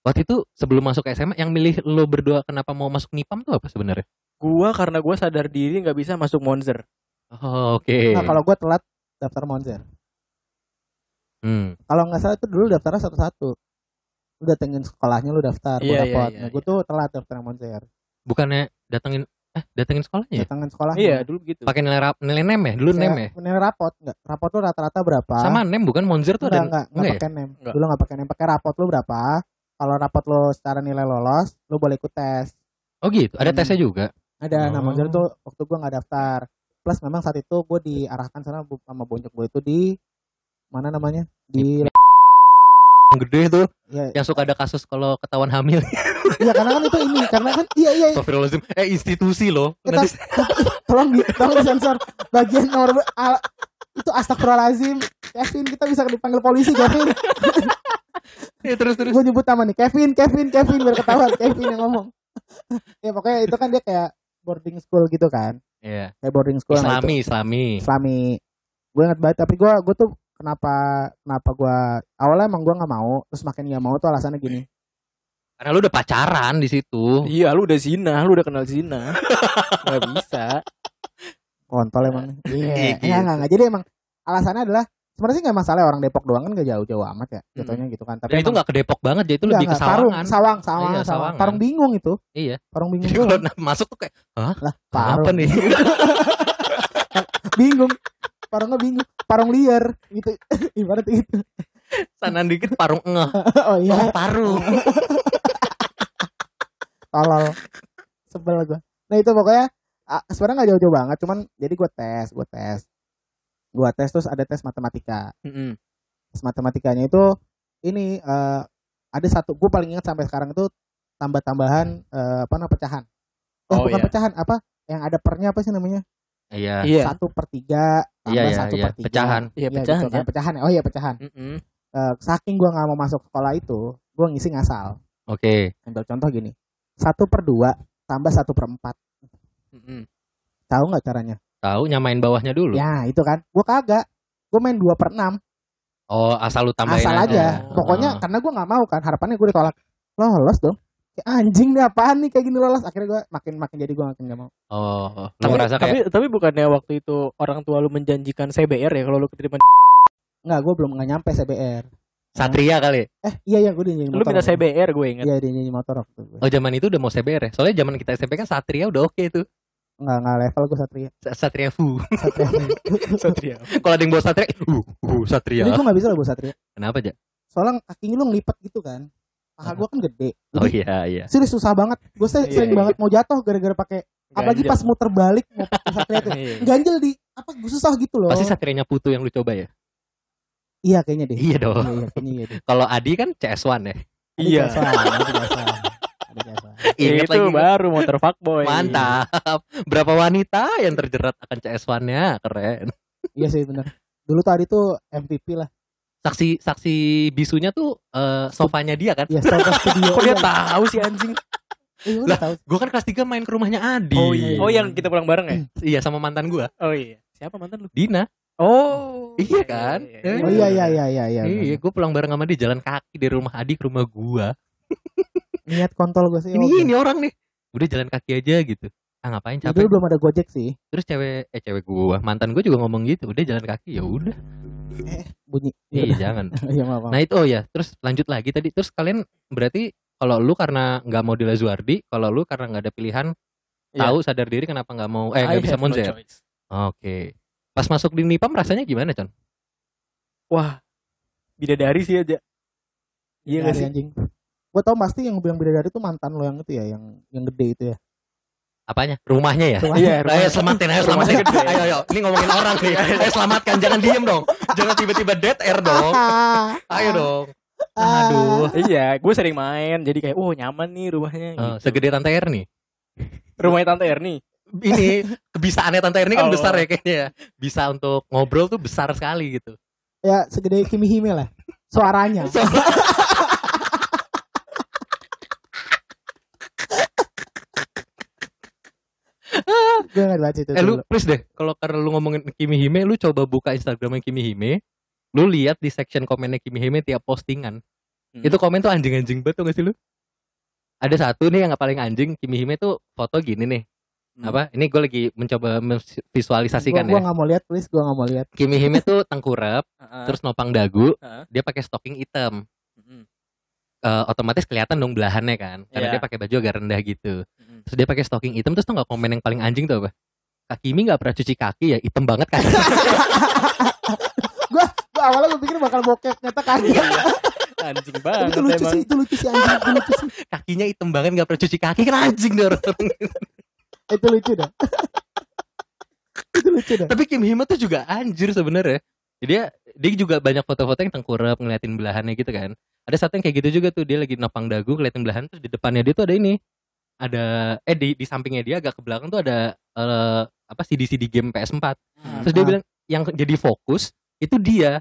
Waktu itu sebelum masuk SMA yang milih lo berdua kenapa mau masuk NIPAM tuh apa sebenarnya? Gua karena gua sadar diri nggak bisa masuk Monzer. Oh, Oke. Nah, kalau gue telat daftar Monzer. Hmm. Kalau nggak salah itu dulu daftarnya satu-satu. Lu datengin sekolahnya lu daftar, Iya, gua iya, dapet. iya, Nah, gue tuh telat daftar Monzer. Bukannya datengin Datengin sekolahnya. ya? datangan sekolah Iya, dulu gitu. Pakai nilai rap, nilai nem ya? Dulu nem ya? nilai rapot enggak rapot lu rata-rata berapa Sama nem bukan Monzer tuh enggak ada enggak enggak enggak ya? pakai nem Enggak. dulu enggak pakai nem pakai rapot lu berapa kalau rapot lu secara nilai lolos lu boleh ikut tes Oh gitu, ada Hmm. tesnya juga. ada nah Oh. Monzer tuh waktu gua nggak daftar plus memang saat itu gue diarahkan sana bu- sama bonyok gue itu di mana namanya di Yang gede tuh, ya, yang suka ada kasus kalau ketahuan hamil. iya karena kan itu ini karena kan iya iya Astagfirullahaladzim. Eh institusi loh. Kita- Nanti tolong di tolong disensor bagian nomor al- itu astagfirullahalazim Kevin kita bisa dipanggil polisi Kevin Ya, terus terus. gue nyebut nama nih Kevin Kevin Kevin biar ketahuan Kevin yang ngomong ya pokoknya itu kan dia kayak boarding school gitu kan Iya. kayak boarding school itu Islami, Islami. Islami gue ingat banget tapi gue gue tuh kenapa kenapa gue awalnya emang gue nggak mau terus makin nggak mau tuh alasannya gini Karena lu udah pacaran di situ. Iya, lu udah zina, lu udah kenal zina. Gak bisa. kontol emang iya Iya, Nggak, nggak, nggak. jadi emang alasannya adalah sebenarnya sih nggak masalah orang Depok doang kan gak jauh-jauh amat ya jatuhnya gitu kan tapi Dan itu nggak ke Depok banget, jadi itu Enggak, lebih ke Sawangan. sawang, sawang, Iya, sawang. Parung bingung itu. Iya. Parung bingung Jadi kalau masuk tuh kayak, Lah, apa nih? bingung. Parungnya bingung. Parung liar gitu. Ibarat itu. Sanan dikit parung ngeh. oh iya, Oh, parung. tolol. Sebel gua. Nah, itu pokoknya sebenarnya nggak jauh-jauh banget, cuman jadi gua tes, gua tes. Gua tes terus ada tes matematika. Mm-mm. Tes matematikanya itu ini eh, ada satu gua paling ingat sampai sekarang itu tambah-tambahan eh, apa namanya pecahan. Eh, Oh, bukan iya. pecahan, apa? Yang ada pernya apa sih namanya? Iya. Iya. Satu per tiga tambah Iya, iya, satu iya. per tiga. Pecahan. Iya, Iya, pecahan gitu kan. ya. pecahan ya. Oh iya pecahan. Mm-mm. Eh, saking gua nggak mau masuk sekolah itu, gua ngisi ngasal. Oke. Ambil contoh gini, satu per dua tambah satu per empat. Mm-mm. Tahu nggak caranya? Tahu nyamain bawahnya dulu. Ya itu kan. Gua kagak. Gua main dua per enam. Oh, asal lu tambahin Asal aja. Oh. Pokoknya karena gua nggak mau kan. Harapannya gue ditolak. Lolos dong. Kayak anjing nih apaan nih kayak gini lolos. Akhirnya gua makin makin jadi gua makin nggak mau. Oh, lu Tapi, tapi kayak tapi bukannya waktu itu orang tua lu menjanjikan CBR ya kalau lu keterima Nggak, gua belum nggak nyampe CBR. Satria kali. Eh iya iya gue dinyanyi lu motor. minta CBR gue inget. Iya dinyanyi motor waktu itu. Oh, zaman itu udah mau CBR ya. Soalnya zaman kita SMP kan Satria udah oke tuh. Nggak nggak level gue satria. Sa- Satria Fu. Satria. Satria. Kalau ada yang bawa Satria, uh, uh Satria. Jadi gue nggak bisa loh bawa satria. Kenapa aja? Soalnya kakinya lu ngelipet gitu kan. Paha gua kan gede. Oh Jadi iya iya. serius susah banget. Gue Iya, sering iya. banget mau jatuh gara-gara pakai apalagi pas muter balik mau pakai satria tuh. Iya. Ganjel di apa gue susah gitu loh. Pasti Satrianya Putu yang lu coba ya? Iya kayaknya deh. Iya dong. Iya, iya, kayaknya iya deh. Kalau Adi kan CS1 ya. Ada Iya. Ingat itu lagi. baru motor fuckboy. Mantap. Berapa wanita yang terjerat akan CS1-nya? Keren. Iya sih benar. Dulu tuh Adi tuh MVP lah. Saksi saksi bisunya tuh eh, sofanya dia kan. Iya, Star Studio. Kok dia Iya. tahu sih anjing? Iya, Lah. tahu. Gue kan kelas 3 main ke rumahnya Adi. Oh iya. Oh yang kita pulang bareng ya? Iya sama mantan gua. Oh iya. Siapa mantan lu? Dina. Oh. Iya kan? Oh iya iya iya iya iya. Iya, gue pulang bareng sama dia jalan kaki dari rumah Adi ke rumah gua. Niat kontol gue sih. Ini oke. ini orang nih. Udah jalan kaki aja gitu. Ah ngapain Ya, capek? Dulu belum ada Gojek sih. Terus cewek eh cewek gua, mantan gua juga ngomong gitu. Udah jalan kaki ya udah. Bunyi. Iya, jangan. Iya maaf. maaf. Nah, itu oh ya, terus lanjut lagi tadi. Terus kalian berarti kalau lu karena nggak mau di Lazuardi, kalau lu karena nggak ada pilihan, Iya. tahu sadar diri kenapa nggak mau eh nggak bisa have no Monzer. choice. Oke. Pas masuk di Nipam rasanya gimana, Con? Wah. Bidadari sih aja. Iya gak sih? anjing. Gue tau pasti yang bilang bidadari itu mantan lo yang itu ya, yang yang gede itu ya. Apanya? Rumahnya ya? Rumahnya. Iya, Ayo rumahnya. selamatin, ayo selamatin. Gede. Ayo, ayo. Ini ngomongin orang nih. Ayo selamatkan, jangan diem dong. Jangan tiba-tiba dead air dong. Ayo dong. Aduh. Iya, gue sering main. Jadi kayak, oh nyaman nih rumahnya. Eh, gitu. segede Tante Erni. Rumahnya Tante Erni. Ini kebisaannya Tante Erni kan Oh. besar ya kayaknya ya. Bisa untuk ngobrol tuh besar sekali gitu. Ya segede Kimi Hime lah. Suaranya. Gue gak baca itu Eh lu please deh, kalau karena lu ngomongin Kimi Hime, lu coba buka Instagramnya Kimi Hime. Lu lihat di section komennya Kimi Hime tiap postingan. Hmm. Itu komen tuh anjing-anjing banget tuh gak sih lu? Ada satu nih yang paling anjing Kimi Hime tuh foto gini nih. Hmm. Apa? Ini gue lagi mencoba memvisualisasikan Gue ya. gak mau lihat please, gue gak mau lihat. Kimi Hime tuh tengkurap, terus nopang dagu, dia pakai stocking hitam. Eh, otomatis kelihatan dong belahannya kan karena Iya. dia pakai baju agak rendah gitu Mm. terus dia pakai stocking hitam terus tuh nggak komen yang paling anjing tuh apa Kakimi nggak pernah cuci kaki ya hitam banget kan Gua awalnya gue pikir bakal bokep ternyata kagak. Anjing Tapi banget itu lucu emang. sih, itu lucu sih anjing, itu lucu sih. kakinya hitam banget nggak pernah cuci kaki kan anjing deh orang Itu lucu dah. itu lucu dah. tapi Kim Hima tuh juga anjir sebenarnya dia dia juga banyak foto-foto yang tengkurap ngeliatin belahannya gitu kan ada satu yang kayak gitu juga tuh dia lagi nopang dagu ngeliatin belahan terus di depannya dia tuh ada ini. Ada eh di di sampingnya dia agak ke belakang tuh ada eh, apa CD CD game PS4 terus dia Ah. bilang yang jadi fokus itu dia.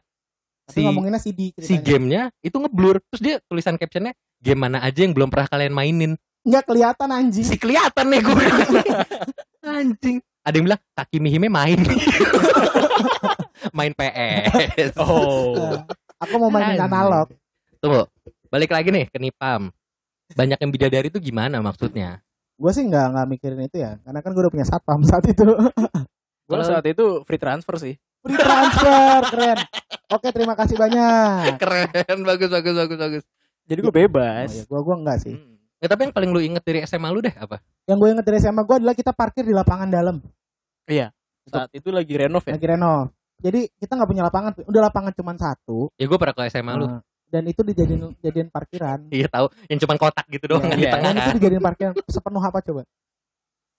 Tapi si ngomonginnya CD si gamenya itu ngeblur. Terus dia tulisan captionnya game mana aja yang belum pernah kalian mainin. Nggak kelihatan anjing. si kelihatan nih gue anjing. Ada yang bilang kaki Mihime main. Main PS Oh. Aku mau mainin Anjing. analog. Tuh, balik lagi nih ke Nipam. Banyak yang bidadari itu gimana maksudnya? Gue sih nggak nggak mikirin itu ya, karena kan gue udah punya satpam saat itu. Gue saat itu free transfer sih. Free transfer, keren. Oke, terima kasih banyak. Keren, bagus, bagus, bagus, bagus. Jadi gue Oh, bebas. ya, gua gua enggak sih. Hmm. Ya, tapi yang paling lu inget dari SMA lu deh apa? Yang gue inget dari SMA gue adalah kita parkir di lapangan dalam, Saat itu lagi renov ya. lagi renov. Jadi kita nggak punya lapangan, udah lapangan cuma satu. Ya gue pernah ke SMA lu. Dan itu dijadiin jadiin parkiran. Iya tahu, yang cuman kotak gitu doang Iya, kan di iya. tengah Dan itu kan. dijadiin parkiran sepenuh apa coba?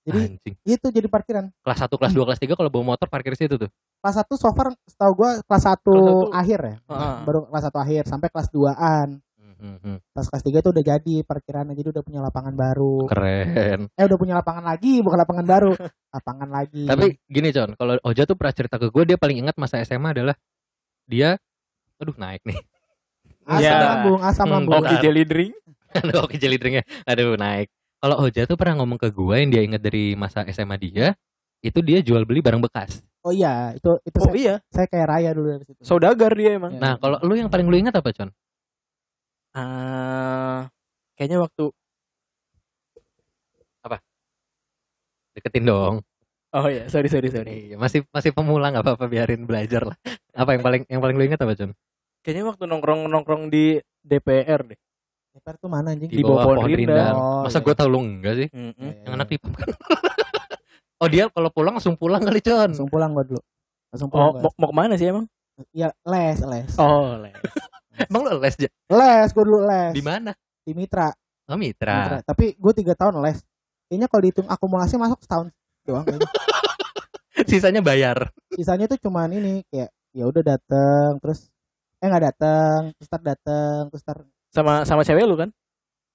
Jadi Anjing. itu jadi parkiran. Kelas 1, kelas 2, kelas 3 kalau bawa motor parkir situ tuh. Kelas satu so far setahu gue kelas satu Kelas satu. akhir ya. Heeh. Baru kelas satu akhir sampai kelas 2-an. Hmm, hmm, hmm. Pas kelas 3 itu udah jadi parkirannya jadi udah punya lapangan baru. Keren. Eh udah punya lapangan lagi, bukan lapangan baru. lapangan lagi. Tapi gini Con, kalau Oja tuh pernah cerita ke gue dia paling ingat masa SMA adalah dia aduh naik nih. Asam Ya. lambung, asam Hmm, lambung. oke. Koki jelly drink. Aduh oke jelly drinknya. Aduh naik. Kalau Oja tuh pernah ngomong ke gue yang dia ingat dari masa SMA dia, itu dia jual beli barang bekas. Oh iya, itu itu Oh saya, iya, saya kayak raya dulu dari situ. saudagar dia emang. Ya. Nah kalau lu yang paling lu ingat apa Con? Ah, kayaknya waktu Deketin dong. Oh iya, sorry sorry sorry. Iya, masih masih pemula nggak apa-apa biarin belajar lah. Apa yang paling yang paling lu ingat apa Con? Kayaknya waktu nongkrong nongkrong di DPR deh. DPR tuh mana anjing? Di bawah pohon rindang. Oh, Masa iya. gue tau lu enggak sih? Iya, iya, Yang iya. anak di kan. oh dia kalau pulang langsung pulang kali Con. langsung pulang gua dulu. Langsung pulang. Oh, gua. mau, mau ke mana sih emang? Iya, les, les. Oh, les. Emang lu les Ja? Les, gua dulu les. di mana? Di Mitra. Oh Mitra. Mitra. Tapi gue tiga tahun les. Kayaknya kalau dihitung akumulasi masuk setahun doang kayaknya. Sisanya bayar. Sisanya tuh cuman ini kayak ya udah dateng terus eh nggak dateng terus tar dateng terus tar Sama sama cewek lu kan?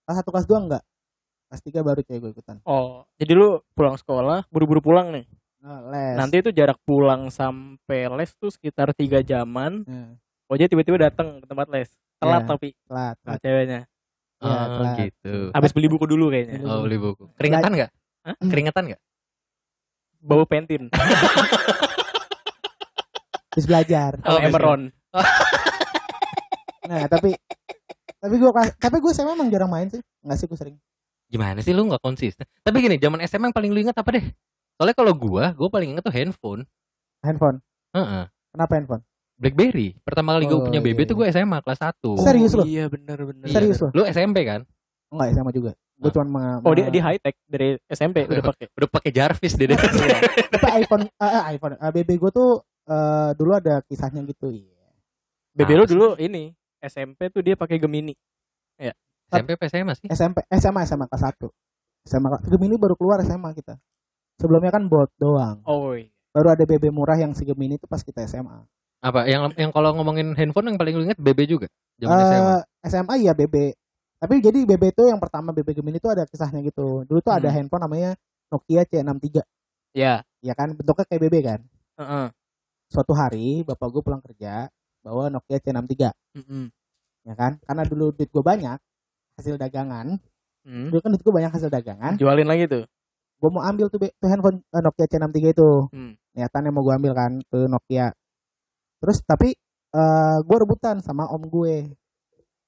kelas satu kelas dua enggak kelas tiga baru cewek gue ikutan Oh, jadi lu pulang sekolah, buru-buru pulang nih. nah, les Nanti itu jarak pulang sampai les tuh sekitar tiga jaman. Nah, Oh, jadi tiba-tiba datang ke tempat les. Telat Iya. tapi telat, sama telat. ceweknya. Iya, oh telat. gitu. Habis beli buku dulu kayaknya. Beli Oh beli buku. Keringetan nggak? Hah? Keringetan nggak? Bau pentin. terus belajar Oh, Emeron. Nah tapi tapi gue tapi gue SMA emang jarang main sih nggak sih gue sering Gimana sih lu nggak konsisten? Tapi gini, zaman SMA yang paling lu ingat apa deh? Soalnya kalau gua, gua paling ingat tuh handphone. handphone Heeh. kenapa handphone BlackBerry. Pertama kali gua Oh, punya iya, BB tuh iya. gua SMA kelas 1. Serius lu? Iya, bener bener. Iya. serius lo Lu SMP kan? enggak SMA juga gue cuma meng- Oh, dia di high tech dari SMP udah pakai. Udah pakai Jarvis deh. tapi iPhone eh, eh, iPhone eh, BB gue tuh eh, dulu ada kisahnya gitu iya BB Apa lu sih? dulu ini SMP tuh dia pakai Gemini. SMP apa SMA sih? SMP SMA SMA kelas 1 SMA kelas- Gemini baru keluar SMA kita sebelumnya kan bot doang Oh, iya. baru ada BB murah yang si Gemini itu pas kita SMA Apa yang yang kalau ngomongin handphone yang paling lu ingat BB juga? Zaman SMA. Eh, SMA iya BB tapi jadi BB itu yang pertama BB Gemini itu ada kisahnya gitu dulu tuh ada Hmm. handphone namanya Nokia C63 Ya. ya kan bentuknya kayak BB kan Heeh. suatu hari bapak gue pulang kerja bawa Nokia C63 Mm-mm. ya kan karena dulu duit gue banyak hasil dagangan Hmm. dulu kan duit gue banyak hasil dagangan Jualin lagi tuh. gue mau ambil tuh, tuh handphone eh, Nokia C63 itu Hmm. niatannya mau gue ambil kan tuh Nokia terus tapi eh gue rebutan sama om gue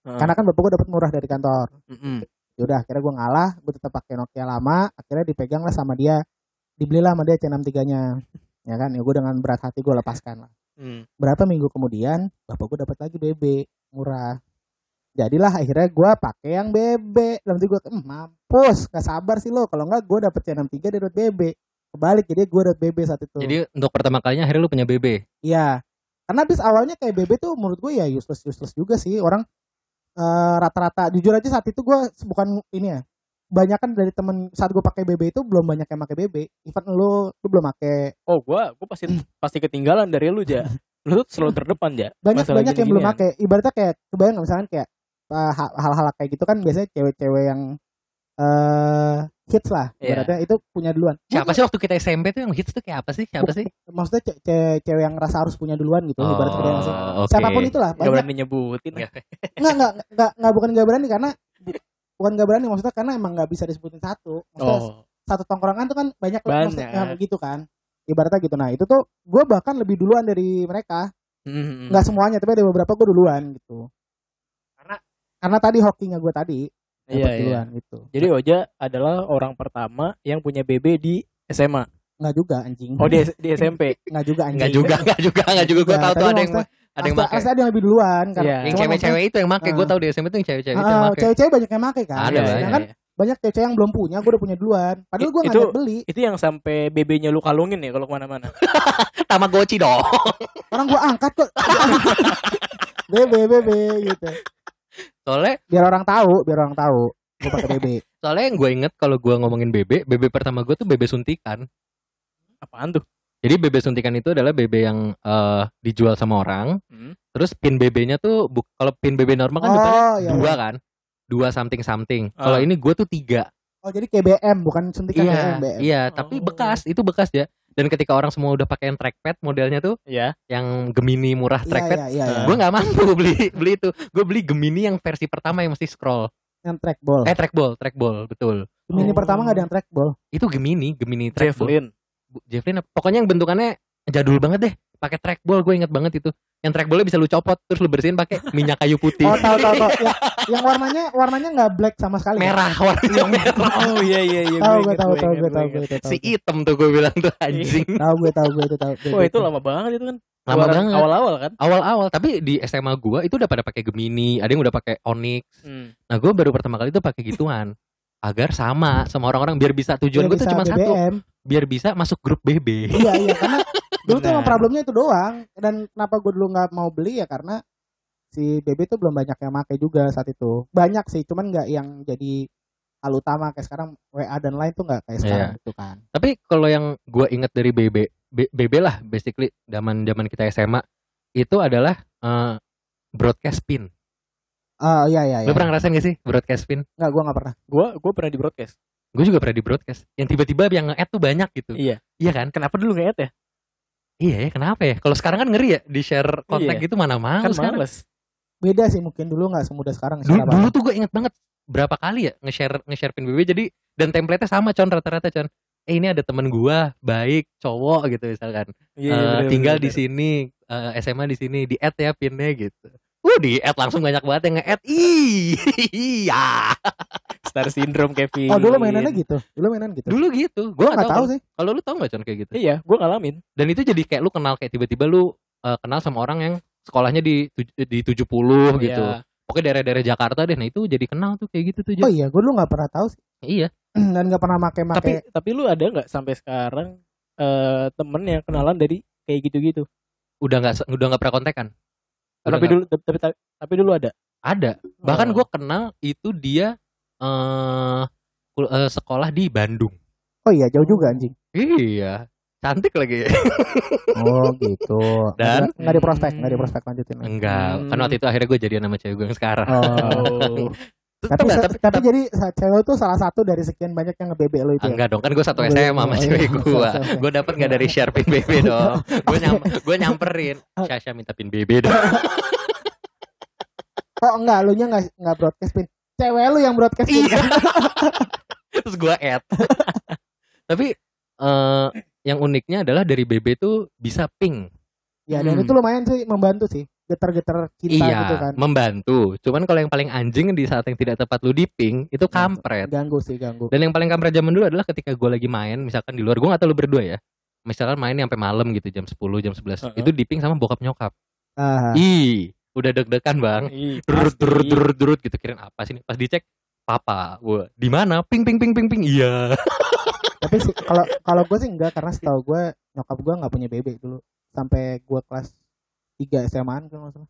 Heeh. karena kan bapak gue dapat murah dari kantor Mm-mm. yaudah akhirnya gue ngalah gue tetap pakai Nokia lama akhirnya dipegang lah sama dia dibelilah sama dia C63 nya ya kan ya gue dengan berat hati gue lepaskan lah Hmm. berapa minggu kemudian bapak gue dapat lagi BB murah Jadilah akhirnya gue pakai yang BB. Dalam gue, "Hmm, mampus, gak sabar sih lo. Kalau enggak gue dapet C63 dari dot BB. Kebalik, jadi gue dot BB saat itu. Jadi untuk pertama kalinya akhirnya lu punya BB. Iya. Karena abis awalnya kayak BB tuh menurut gue ya useless useless juga sih orang eh, rata-rata jujur aja saat itu gue bukan ini ya banyak kan dari temen saat gue pakai BB itu belum banyak yang pakai BB even lu lu belum pakai Oh, gua gua pasti pasti ketinggalan dari lu, Ja. Lu tuh selalu terdepan, Ja. banyak Masalah banyak yang belum pakai ibaratnya kayak kebayang misalkan kayak eh, ha- hal-hal kayak gitu kan biasanya cewek-cewek yang eh hits lah Iya. ibaratnya itu punya duluan Siapa sih waktu kita SMP tuh yang hits tuh kayak apa sih? Siapa sih? maksudnya ce- ce- cewek yang rasa harus punya duluan gitu ibaratnya kayak maksudnya Oh, oke. siapa pun itulah Gak banyak berani nyebutin. Nggak. nggak nggak nggak nggak bukan nggak berani karena bukan nggak berani maksudnya karena emang nggak bisa disebutin satu maksudnya Oh. satu tongkrongan tuh kan banyak Banyak. maksudnya gitu kan ibaratnya gitu nah itu tuh gue bahkan lebih duluan dari mereka Hmm. nggak semuanya tapi ada beberapa gue duluan gitu Karena- karena tadi hokinya gue tadi Iya, iya. duluan gitu Jadi Oja adalah orang pertama yang punya BB di SMA. nggak juga anjing Oh, di, di SMP. nggak juga anjing Enggak juga, enggak juga, enggak juga. Gue Nggak, tahu tuh ada yang maksudnya ada yang pasti- pakai. ada yang lebih duluan kan Iya. Yang Cuma cewek-cewek itu yang make. Gue Ah. tahu di SMP tuh yang cewek-cewek itu maksudnya, yang ah, make. cewek-cewek banyak yang make kan Ada Iya, iya, Sedangkan iya. banyak cewek-cewek yang belum punya gue udah punya duluan padahal gue nggak Itu- beli Itu yang sampai BB-nya lu kalungin ya kalau ke mana-mana. Tamagotchi dong. orang gue angkat kok bebe bebe gitu Soalnya biar orang tahu biar orang tahu gue pakai BB soalnya yang gue inget kalau gue ngomongin BB, BB pertama gue tuh BB suntikan. Apaan tuh? Jadi BB suntikan itu adalah BB yang eh, dijual sama orang. Hmm. Terus pin BB-nya tuh bu- kalau pin BB normal kan depannya oh iya dua iya. kan, dua something something. Kalau Ah. ini gue tuh tiga. oh jadi kayak BM bukan suntikan Iya, BM BM iya. Tapi Oh. bekas, itu bekas ya. Dan ketika orang semua udah pakai yang trackpad modelnya tuh, Ya. yang Gemini murah iya trackpad, iya iya, iya. gue nggak mampu beli beli itu. Gue beli Gemini yang versi pertama yang mesti scroll. yang trackball Eh trackball, trackball, betul. Gemini Oh. pertama nggak ada yang trackball Itu Gemini, Gemini trackball. Javelin. Javelin apa? pokoknya yang bentukannya jadul banget deh. Pakai trackball gue inget banget itu. Yang trackballnya bisa lu copot terus lu bersihin pakai minyak kayu putih. Oh tahu tahu tahu. Yang, yang warnanya warnanya nggak black sama sekali kan? merah warnanya merah. Oh iya iya iya. tahu gua gue tahu gua tahu gue gua tahu si hitam tuh gue bilang tuh anjing. Tahu gue tahu gue itu tahu Oh itu lama banget itu kan. lama banget. Awal-awal kan. awal-awal tapi di SMA gue itu udah pada pakai Gemini ada yang udah pakai Onyx. Hmm. nah gue baru pertama kali tuh pakai gituan agar sama sama orang-orang biar bisa tujuan gue tuh cuma satu. BBM biar bisa masuk grup BB iya iya karena dulu tuh emang problemnya itu doang dan kenapa gue dulu nggak mau beli ya karena si BB tuh belum banyak yang pakai juga saat itu banyak sih cuman nggak yang jadi hal utama kayak sekarang WA dan lain tuh nggak kayak sekarang Iya. gitu kan Tapi kalau yang gue inget dari BB, B- BB lah basically zaman zaman kita SMA itu adalah eh, broadcast pin. oh iya iya iya Lo pernah ngerasain gak sih broadcast pin? nggak gue nggak pernah Gua gua pernah di broadcast. Gue juga pernah di broadcast. Yang tiba-tiba yang nge-add tuh banyak gitu. Iya. Iya kan? Kenapa dulu nge ya? Iya ya, kenapa ya? Kalau sekarang kan ngeri ya di share kontak Iya. gitu mana mau Kan sekarang. males. beda sih mungkin dulu nggak semudah sekarang Dulu, secara dulu tuh gue inget banget berapa kali ya nge-share nge-share pin BB jadi dan template-nya sama con rata-rata con. Eh ini ada temen gua baik cowok gitu misalkan. Iya, Eh, bener, tinggal bener, di sini eh, SMA di sini di add ya pinnya gitu. Uh di add langsung banyak banget yang nge-add. Iya. Star syndrome Kevin. oh dulu mainannya gitu dulu mainan gitu Dulu gitu. gue Gua nggak tahu tahu. sih Kalau lu tahu nggak con kayak gitu? Iya, gua ngalamin. Dan itu jadi kayak lu kenal kayak tiba-tiba lu eh, kenal sama orang yang sekolahnya di di 70 gitu. Iya. Pokoknya daerah-daerah Jakarta deh. Nah, itu jadi kenal tuh kayak gitu tuh. oh iya gue dulu nggak pernah tahu sih Iya. dan nggak pernah make make Tapi tapi lu ada nggak sampai sekarang eh temen yang kenalan dari kayak gitu-gitu? Udah nggak udah nggak pernah kontekan. Udah Tapi nggak- dulu tapi, tapi tapi dulu ada. ada. Bahkan Oh. gue kenal itu dia eh kul- eh, sekolah di Bandung. oh iya jauh juga anjing Iya. Cantik lagi. oh gitu Dan- nggak di prospek nggak di prospek lanjutin. Enggak. Kan Hmm. waktu itu akhirnya gue jadian sama cewek gue yang sekarang. Oh. Tapi, nggak, se- tapi, jadi sa- cewek tuh salah satu dari sekian banyak yang nge-BB lo itu ya? Enggak dong, kan gue satu Oh, SMA sama Oh, cewek iya. gue. Gue dapet nggak dari share pin BB dong. Gue nyam, gue nyamperin. Syasha minta pin BB dong. Oh enggak, lu nya enggak enggak broadcast pin. Cewek lu yang broadcast. Iya. Terus gue add. Tapi eh yang uniknya adalah dari BB tuh bisa ping. ya dan Hmm. itu lumayan sih membantu sih. Getar-getar cinta iya, gitu kan. membantu. Cuman kalau yang paling anjing di saat yang tidak tepat lu di ping itu kampret. Ganggu sih, ganggu. Dan yang paling kampret zaman dulu adalah ketika gue lagi main, misalkan di luar, gue gak tau lu berdua ya. Misalkan main sampai malam gitu jam 10, jam 11. Heeh. Itu di ping sama bokap nyokap. Ah, Ih, udah deg-degan bang Ih, durut pasti. durut durut durut gitu kirain apa sih ini pas dicek papa gua di mana ping ping ping ping ping iya Tapi sih kalau kalau gue sih enggak karena setahu gue nyokap gue nggak punya bebek dulu sampai gue kelas 3 SMA-an kalau nggak salah.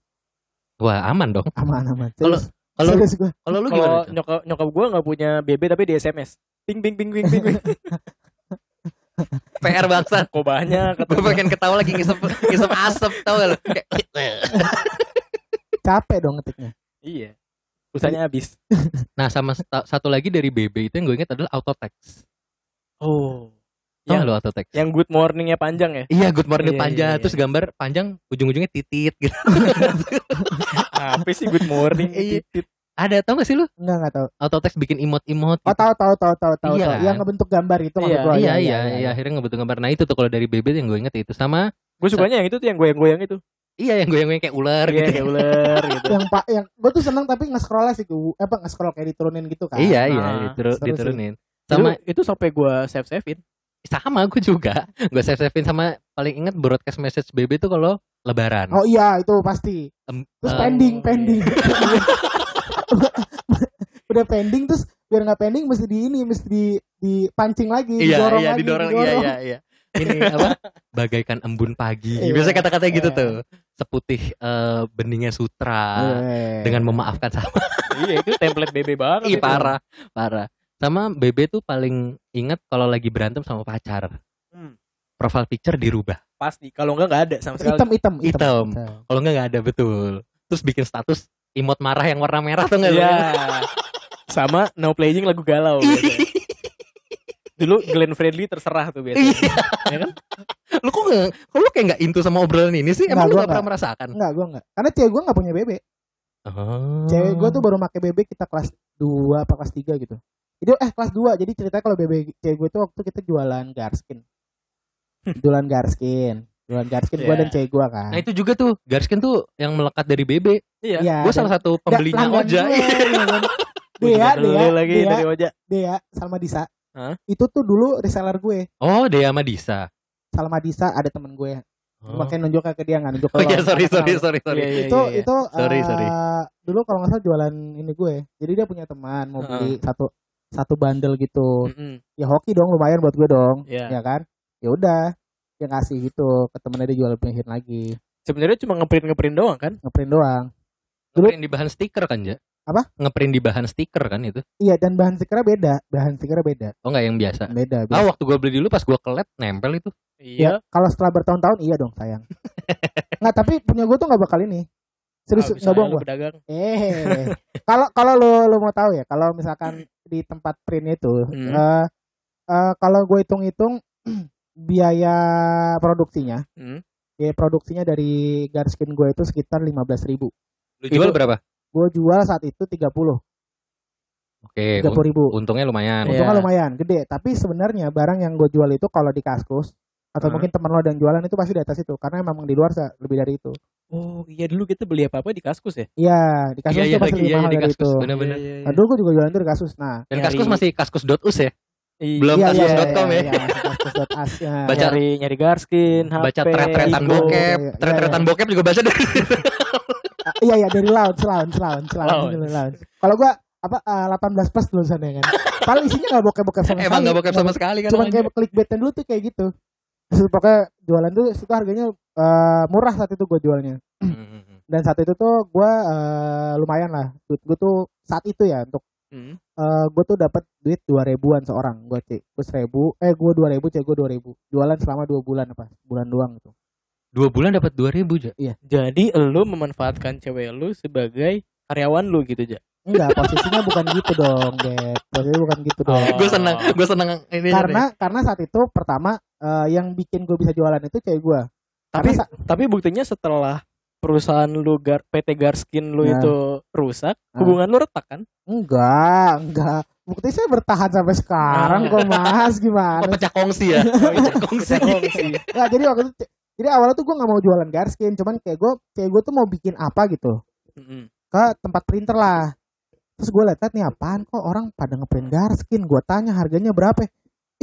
wah aman dong Aman aman. Kalau- kalau gue. kalau lu Kalau gimana Chan? nyokap nyokap gue nggak punya BB tapi di SMS. Ping ping ping ping ping. ping. PR bangsa Kok banyak? gue pengen ketawa lagi ngisep ngisep asap tau gak lu Capek dong ngetiknya. iya. Pulsanya habis. nah sama satu lagi dari BB itu yang gue ingat adalah auto text Oh. tau Yang, gak lu auto text yang good morningnya panjang ya? Iya good morning Iya, panjang iya, iya. terus gambar panjang ujung-ujungnya titit gitu. Apa sih good morning? Iya. titit? Ada tau gak sih lu? Enggak enggak tahu. Auto text bikin emot-emot Oh gitu. tahu tahu tahu tahu tahu. Iya kan? Yang ngebentuk gambar itu maksud Iya, gua. iya, iya, iya, akhirnya ngebentuk gambar. Nah itu tuh kalau dari BB yang gue inget itu sama Gue sukanya yang itu tuh yang goyang-goyang itu. Iya yang gue yang kayak ular Iya, gitu. kayak ular gitu. Yang pak yang gue tuh seneng tapi nge-scroll sih gue apa nge-scroll kayak diturunin gitu kan. Iya iya Ah, dituru- seru sih. diturunin. Sama Sama itu sampai gue save savein. sama gue juga. Gue save savein sama paling inget broadcast message BB tuh kalau lebaran. Oh iya itu pasti. Em, Terus eh, pending iya. pending. Udah pending terus biar nggak pending mesti di ini mesti di dipancing lagi, Iya didorong iya lagi, didorong iya iya iya. Ini apa? Bagaikan embun pagi. Iya. Biasa kata-kata gitu Iya. tuh. Seputih eh, beningnya sutra Eh. dengan memaafkan sama iya itu template BB banget. Ih itu. parah, parah. Sama BB tuh paling inget kalau lagi berantem sama pacar. Hmm, Profile picture dirubah. pasti. Kalau enggak nggak ada sama sekali. hitam hitam Hitam. Kalau enggak nggak ada betul. Terus bikin status emot marah yang warna merah tuh enggak Iya. Sama no playing lagu galau. Dulu Glenn Fredly terserah tuh biasanya. Iya. Ya kan? lu kok nggak kok lu kayak nggak into sama obrolan ini sih? Emang Nggak, lu nggak pernah merasakan? Enggak, gue enggak. Karena cewek gue enggak punya bebek. Oh. Cewek gue tuh baru pakai bebek kita kelas 2 apa kelas 3 gitu. Jadi eh kelas 2. Jadi ceritanya kalau bebek cewek gue tuh waktu kita jualan garskin. jualan garskin. Jualan garskin gue Iya. dan cewek gue kan. Nah itu juga tuh Garskin tuh yang melekat dari BB. Iya. Iya. gue dan- salah satu pembelinya Oja. gue, iya kan. Dea, beli Dea, lagi Dea, dari Oja. Dea, Salma Disa. Hah? Itu tuh dulu reseller gue. Oh Dea Madisa. Salma Disa ada temen gue. Oh. Makanya nunjuk ke dia nggak nunjuk ke Oh lo. iya sorry sorry kenal. sorry sorry. Iya, iya, itu iya, iya. itu Sorry, eh, sorry. dulu kalau nggak salah jualan ini gue jadi dia punya teman mau beli satu satu bundle gitu Mm-mm. ya hoki dong lumayan buat gue dong Iya. ya kan ya udah dia ngasih gitu ke temennya dia jual pengen lagi Sebenarnya cuma ngeprint ngeprint doang kan? ngeprint doang Dulu- Ngeprint di bahan stiker kan ya? Apa? Ngeprint di bahan stiker kan itu? iya dan bahan stikernya beda bahan stikernya beda Oh enggak yang biasa. beda, Ah beda. waktu gue beli dulu pas gue kelet nempel itu. ya kalau setelah bertahun-tahun iya dong sayang nggak tapi punya gue tuh nggak bakal ini serius Ah, nggak bohong lu gue pedagang. eh kalau kalau lo lo mau tahu ya kalau misalkan di tempat print itu Hmm. eh eh, kalau gue hitung-hitung biaya produksinya Hmm. biaya produksinya dari garskin gue itu sekitar 15.000 ribu Lu jual Itu- berapa? Gue jual saat itu 30 Oke, 30 ribu un- untungnya lumayan. Iya. untungnya lumayan gede tapi sebenarnya barang yang gue jual itu kalau di kaskus atau Hmm. mungkin teman lo dan jualan itu pasti di atas itu karena memang di luar lebih dari itu Oh iya dulu kita beli apa apa di kaskus ya? iya di kaskus Iya, itu iya, pasti lebih iya, mahal di dari Kaskus, itu bener-bener. Iya, iya, nah iya. dulu gue juga jualan itu di kaskus nah Dan Nyari- kaskus masih kaskus.us ya? Iya. Belum iya, iya, kaskus.com iya, ya? iya, kaskus.as ya. Baca- nyari nyari garskin, HP, Baca tret-tretan bokep, Iya, iya, tret-tretan iya. bokep juga baca dari iya iya dari lounge lounge lounge lounge, Lounge. Dari lounge. kalau gue apa eh, 18 plus tulisannya kan paling isinya nggak bokep bokep sama Emang sekali gak bokep sama sekali kan? cuman kayak clickbaitnya dulu tuh kayak gitu Terus pokoknya jualan tuh itu harganya eh, murah saat itu gue jualnya Hmm, hmm, hmm. dan saat itu tuh gue eh, lumayan lah duit gue tuh saat itu ya untuk Hmm. eh gue tuh dapat duit dua ribuan seorang gue cek gue seribu eh gue dua ribu cek gue dua ribu jualan selama dua bulan apa bulan doang gitu Dua bulan dapat dua ribu aja. Jadi lu memanfaatkan cewek lu sebagai karyawan lu gitu aja. enggak posisinya bukan gitu dong bet posisinya bukan gitu dong Oh. Gue seneng, gue seneng ini. karena karena saat itu pertama eh, yang bikin gue bisa jualan itu cewek gue Tapi Karena tapi buktinya setelah perusahaan lu Gar, PT Garskin lu Nah. itu rusak, Nah. hubungan lu retak kan? enggak enggak bukti saya bertahan sampai sekarang Ah. kok mas Oh, gimana pecah kongsi ya? pecah kongsi. Nggak, jadi waktu itu jadi awalnya tuh gue nggak mau jualan garskin cuman kayak gue kayak gue tuh mau bikin apa gitu ke tempat printer lah. Terus gue lihat nih apaan kok orang pada ngeprint garskin gue tanya harganya berapa?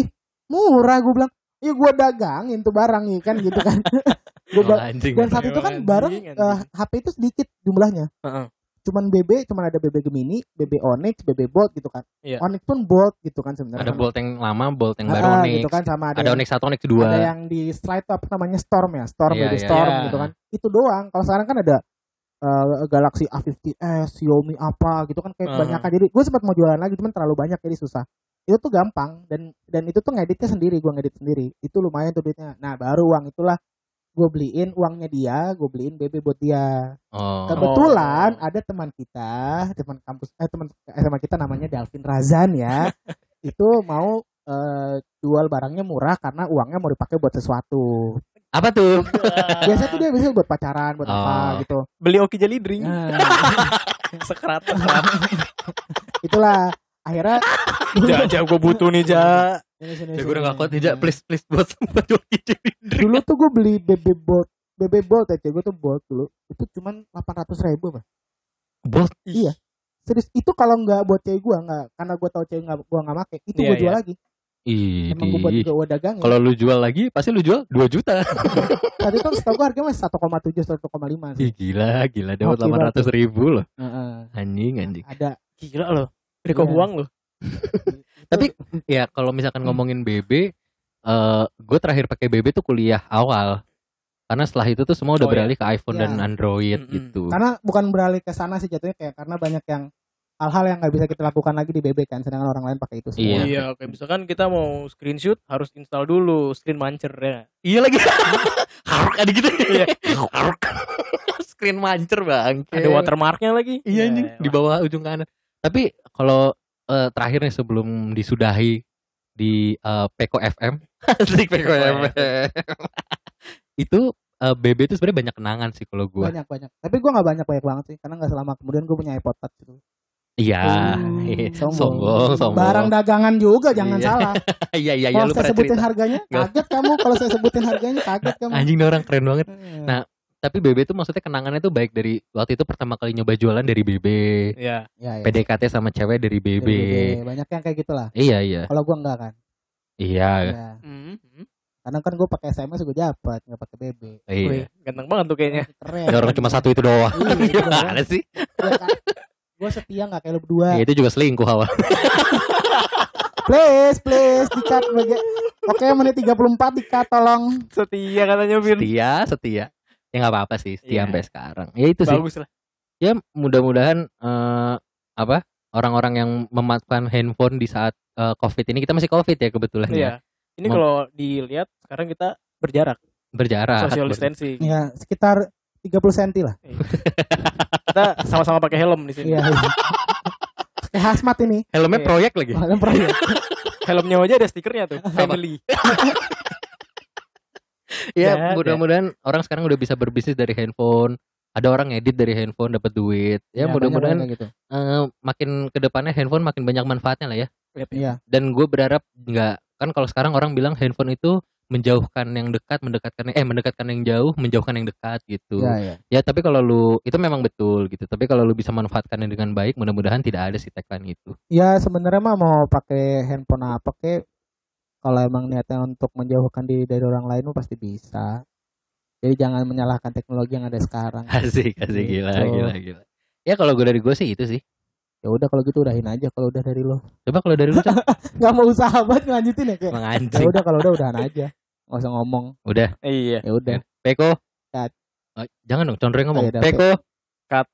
Ih murah gue bilang. Ya gue dagangin tuh barang ya kan gitu kan. Gua Oh, dan saat itu kan bareng anjing. eh, HP itu sedikit jumlahnya. Heeh. Cuman BB, cuman ada BB Gemini, BB Onyx, BB Bold gitu kan. Iya. Onyx pun Bold gitu kan sebenarnya. Ada bolt yang lama, bolt yang baru Ah, Onyx. gitu kan sama ada, Ada yang, Onyx 1, Onyx 2. ada yang di slide up namanya Storm ya, Storm Iya, BB iya, Storm iya. gitu kan. Itu doang. Kalau sekarang kan ada eh, Galaxy A50s, Xiaomi apa gitu kan kayak Ah. banyak jadi gue sempat mau jualan lagi cuman terlalu banyak jadi susah itu tuh gampang dan dan itu tuh ngeditnya sendiri gue ngedit sendiri itu lumayan tuh duitnya nah baru uang itulah gue beliin uangnya dia gue beliin BB buat dia Oh. kebetulan ada teman kita teman kampus eh teman SMA kita namanya Dalvin Razan ya itu mau eh, jual barangnya murah karena uangnya mau dipakai buat sesuatu Apa tuh? biasa tuh dia bisa buat pacaran buat apa Oh. gitu Beli Oki Jelly Drink. nah, itulah akhirnya Ja, ja gue butuh nih Ja. Sini, Ya gue udah gak kuat tidak please please buat buat joki dulu tuh gue beli BB Bolt BB Bolt ya gue tuh Bolt dulu itu cuman 800 ribu apa Bolt. Iya. serius itu kalau nggak buat cewek gue nggak karena gue tau cewek nggak gue nggak make itu Iya, gue jual iya. lagi Ih, emang gue buat juga gue dagang ya kalau lu jual lagi pasti lu jual 2 juta. saat itu setahu gue harganya masih 1,7 1,5 sih Ih, gila, gila dapat Oke, 800 ribu loh. Heeh. Anjing, anjing. ada Gila loh. Riko Iya. uang loh. Tapi ya kalau misalkan Hmm. ngomongin BB, eh gue terakhir pakai BB tuh kuliah awal. Karena setelah itu tuh semua udah Oh, iya. beralih ke iPhone Iya. dan Android Mm-mm. gitu. karena bukan beralih ke sana sih jatuhnya kayak karena banyak yang hal-hal yang nggak bisa kita lakukan lagi di BB kan sedangkan orang lain pakai itu semua Iya. Iya, oke. Misalkan kita mau screenshot harus install dulu screen mancer ya. Iya lagi. Haruk ada gitu. Iya. Haruk. Screen mancer bang. Ada watermarknya lagi. Iya anjing Ya, di bawah ujung kanan. Tapi kalau eh, terakhir nih sebelum disudahi di eh, Peko FM, asik Peko FM. itu eh, BB itu sebenarnya banyak kenangan sih kalau gue. banyak banyak tapi gue nggak banyak banyak banget sih karena nggak selama kemudian gue punya iPod Touch gitu Iya, Hmm, iya. sombong. sombong, sombong. barang dagangan juga jangan Iya. salah Iya iya iya kalau lu saya sebutin cerita. harganya kaget kamu kalau saya sebutin harganya kaget kamu Anjing orang keren banget. Eh, Nah, Tapi BB itu maksudnya kenangannya tuh baik dari waktu itu pertama kali nyoba jualan dari BB, Iya. ya, ya. PDKT sama cewek dari BB. Dari BB. banyak yang kayak gitulah Iya iya. kalau gua enggak kan Iya. ya. Hmm. hmm. karena kan gua pakai SMS juga dapat nggak pakai BB Iya. Wih, ganteng banget tuh kayaknya. keren Ya orang cuma satu itu doang. Iya, itu Gimana doang. sih? ya, kan? gue setia nggak kayak lu berdua Ya, itu juga selingkuh awal. please please dikat baga- oke menit 34 dikat tolong Setia katanya Vin. Setia, setia. Ya nggak apa-apa sih, setia Iya. sampai sekarang. Ya itu sih. Bagus lah. Ya mudah-mudahan eh, apa orang-orang yang memanfaatkan handphone di saat eh, COVID ini kita masih COVID ya kebetulan ya. Iya. Ini Mau- kalau dilihat sekarang kita berjarak, Berjarak. social distancing. ya sekitar 30 cm lah Kita sama-sama pakai helm di sini. iya iya. kayak hazmat ini Helmnya Iya. proyek lagi. Pernah ya? Helmnya aja ada stikernya tuh, family. Ya, Nggak ada. mudah-mudahan orang sekarang udah bisa berbisnis dari handphone. Ada orang ngedit dari handphone dapat duit. Ya, banyak mudah-mudahan gitu eh, makin ke depannya handphone makin banyak manfaatnya lah ya. Yap, yap. iya Dan gue berharap nggak kan kalau sekarang orang bilang handphone itu menjauhkan yang dekat, mendekatkan eh mendekatkan yang jauh, menjauhkan yang dekat gitu. iya iya Ya, tapi kalau lu itu memang betul gitu. Tapi kalau lu bisa manfaatkannya dengan baik, mudah-mudahan tidak ada si tagline itu. ya sebenarnya mah mau pakai handphone apa kek kalau emang niatnya untuk menjauhkan diri dari orang lain mah pasti bisa jadi jangan menyalahkan teknologi yang ada sekarang Asik, asik gila, Gitu. gila, gila. Ya kalau gue dari gue sih itu sih. ya udah kalau gitu udahin aja kalau udah dari lo Coba kalau dari lu Cak, nggak mau usaha banget ngelanjutin ya kayak ya udah kalau udah udahan aja nggak usah ngomong Udah, Iya. ya udah Peko. Cut. Oh, jangan dong, condreng ngomong. Oh, iya, Peko. Cut.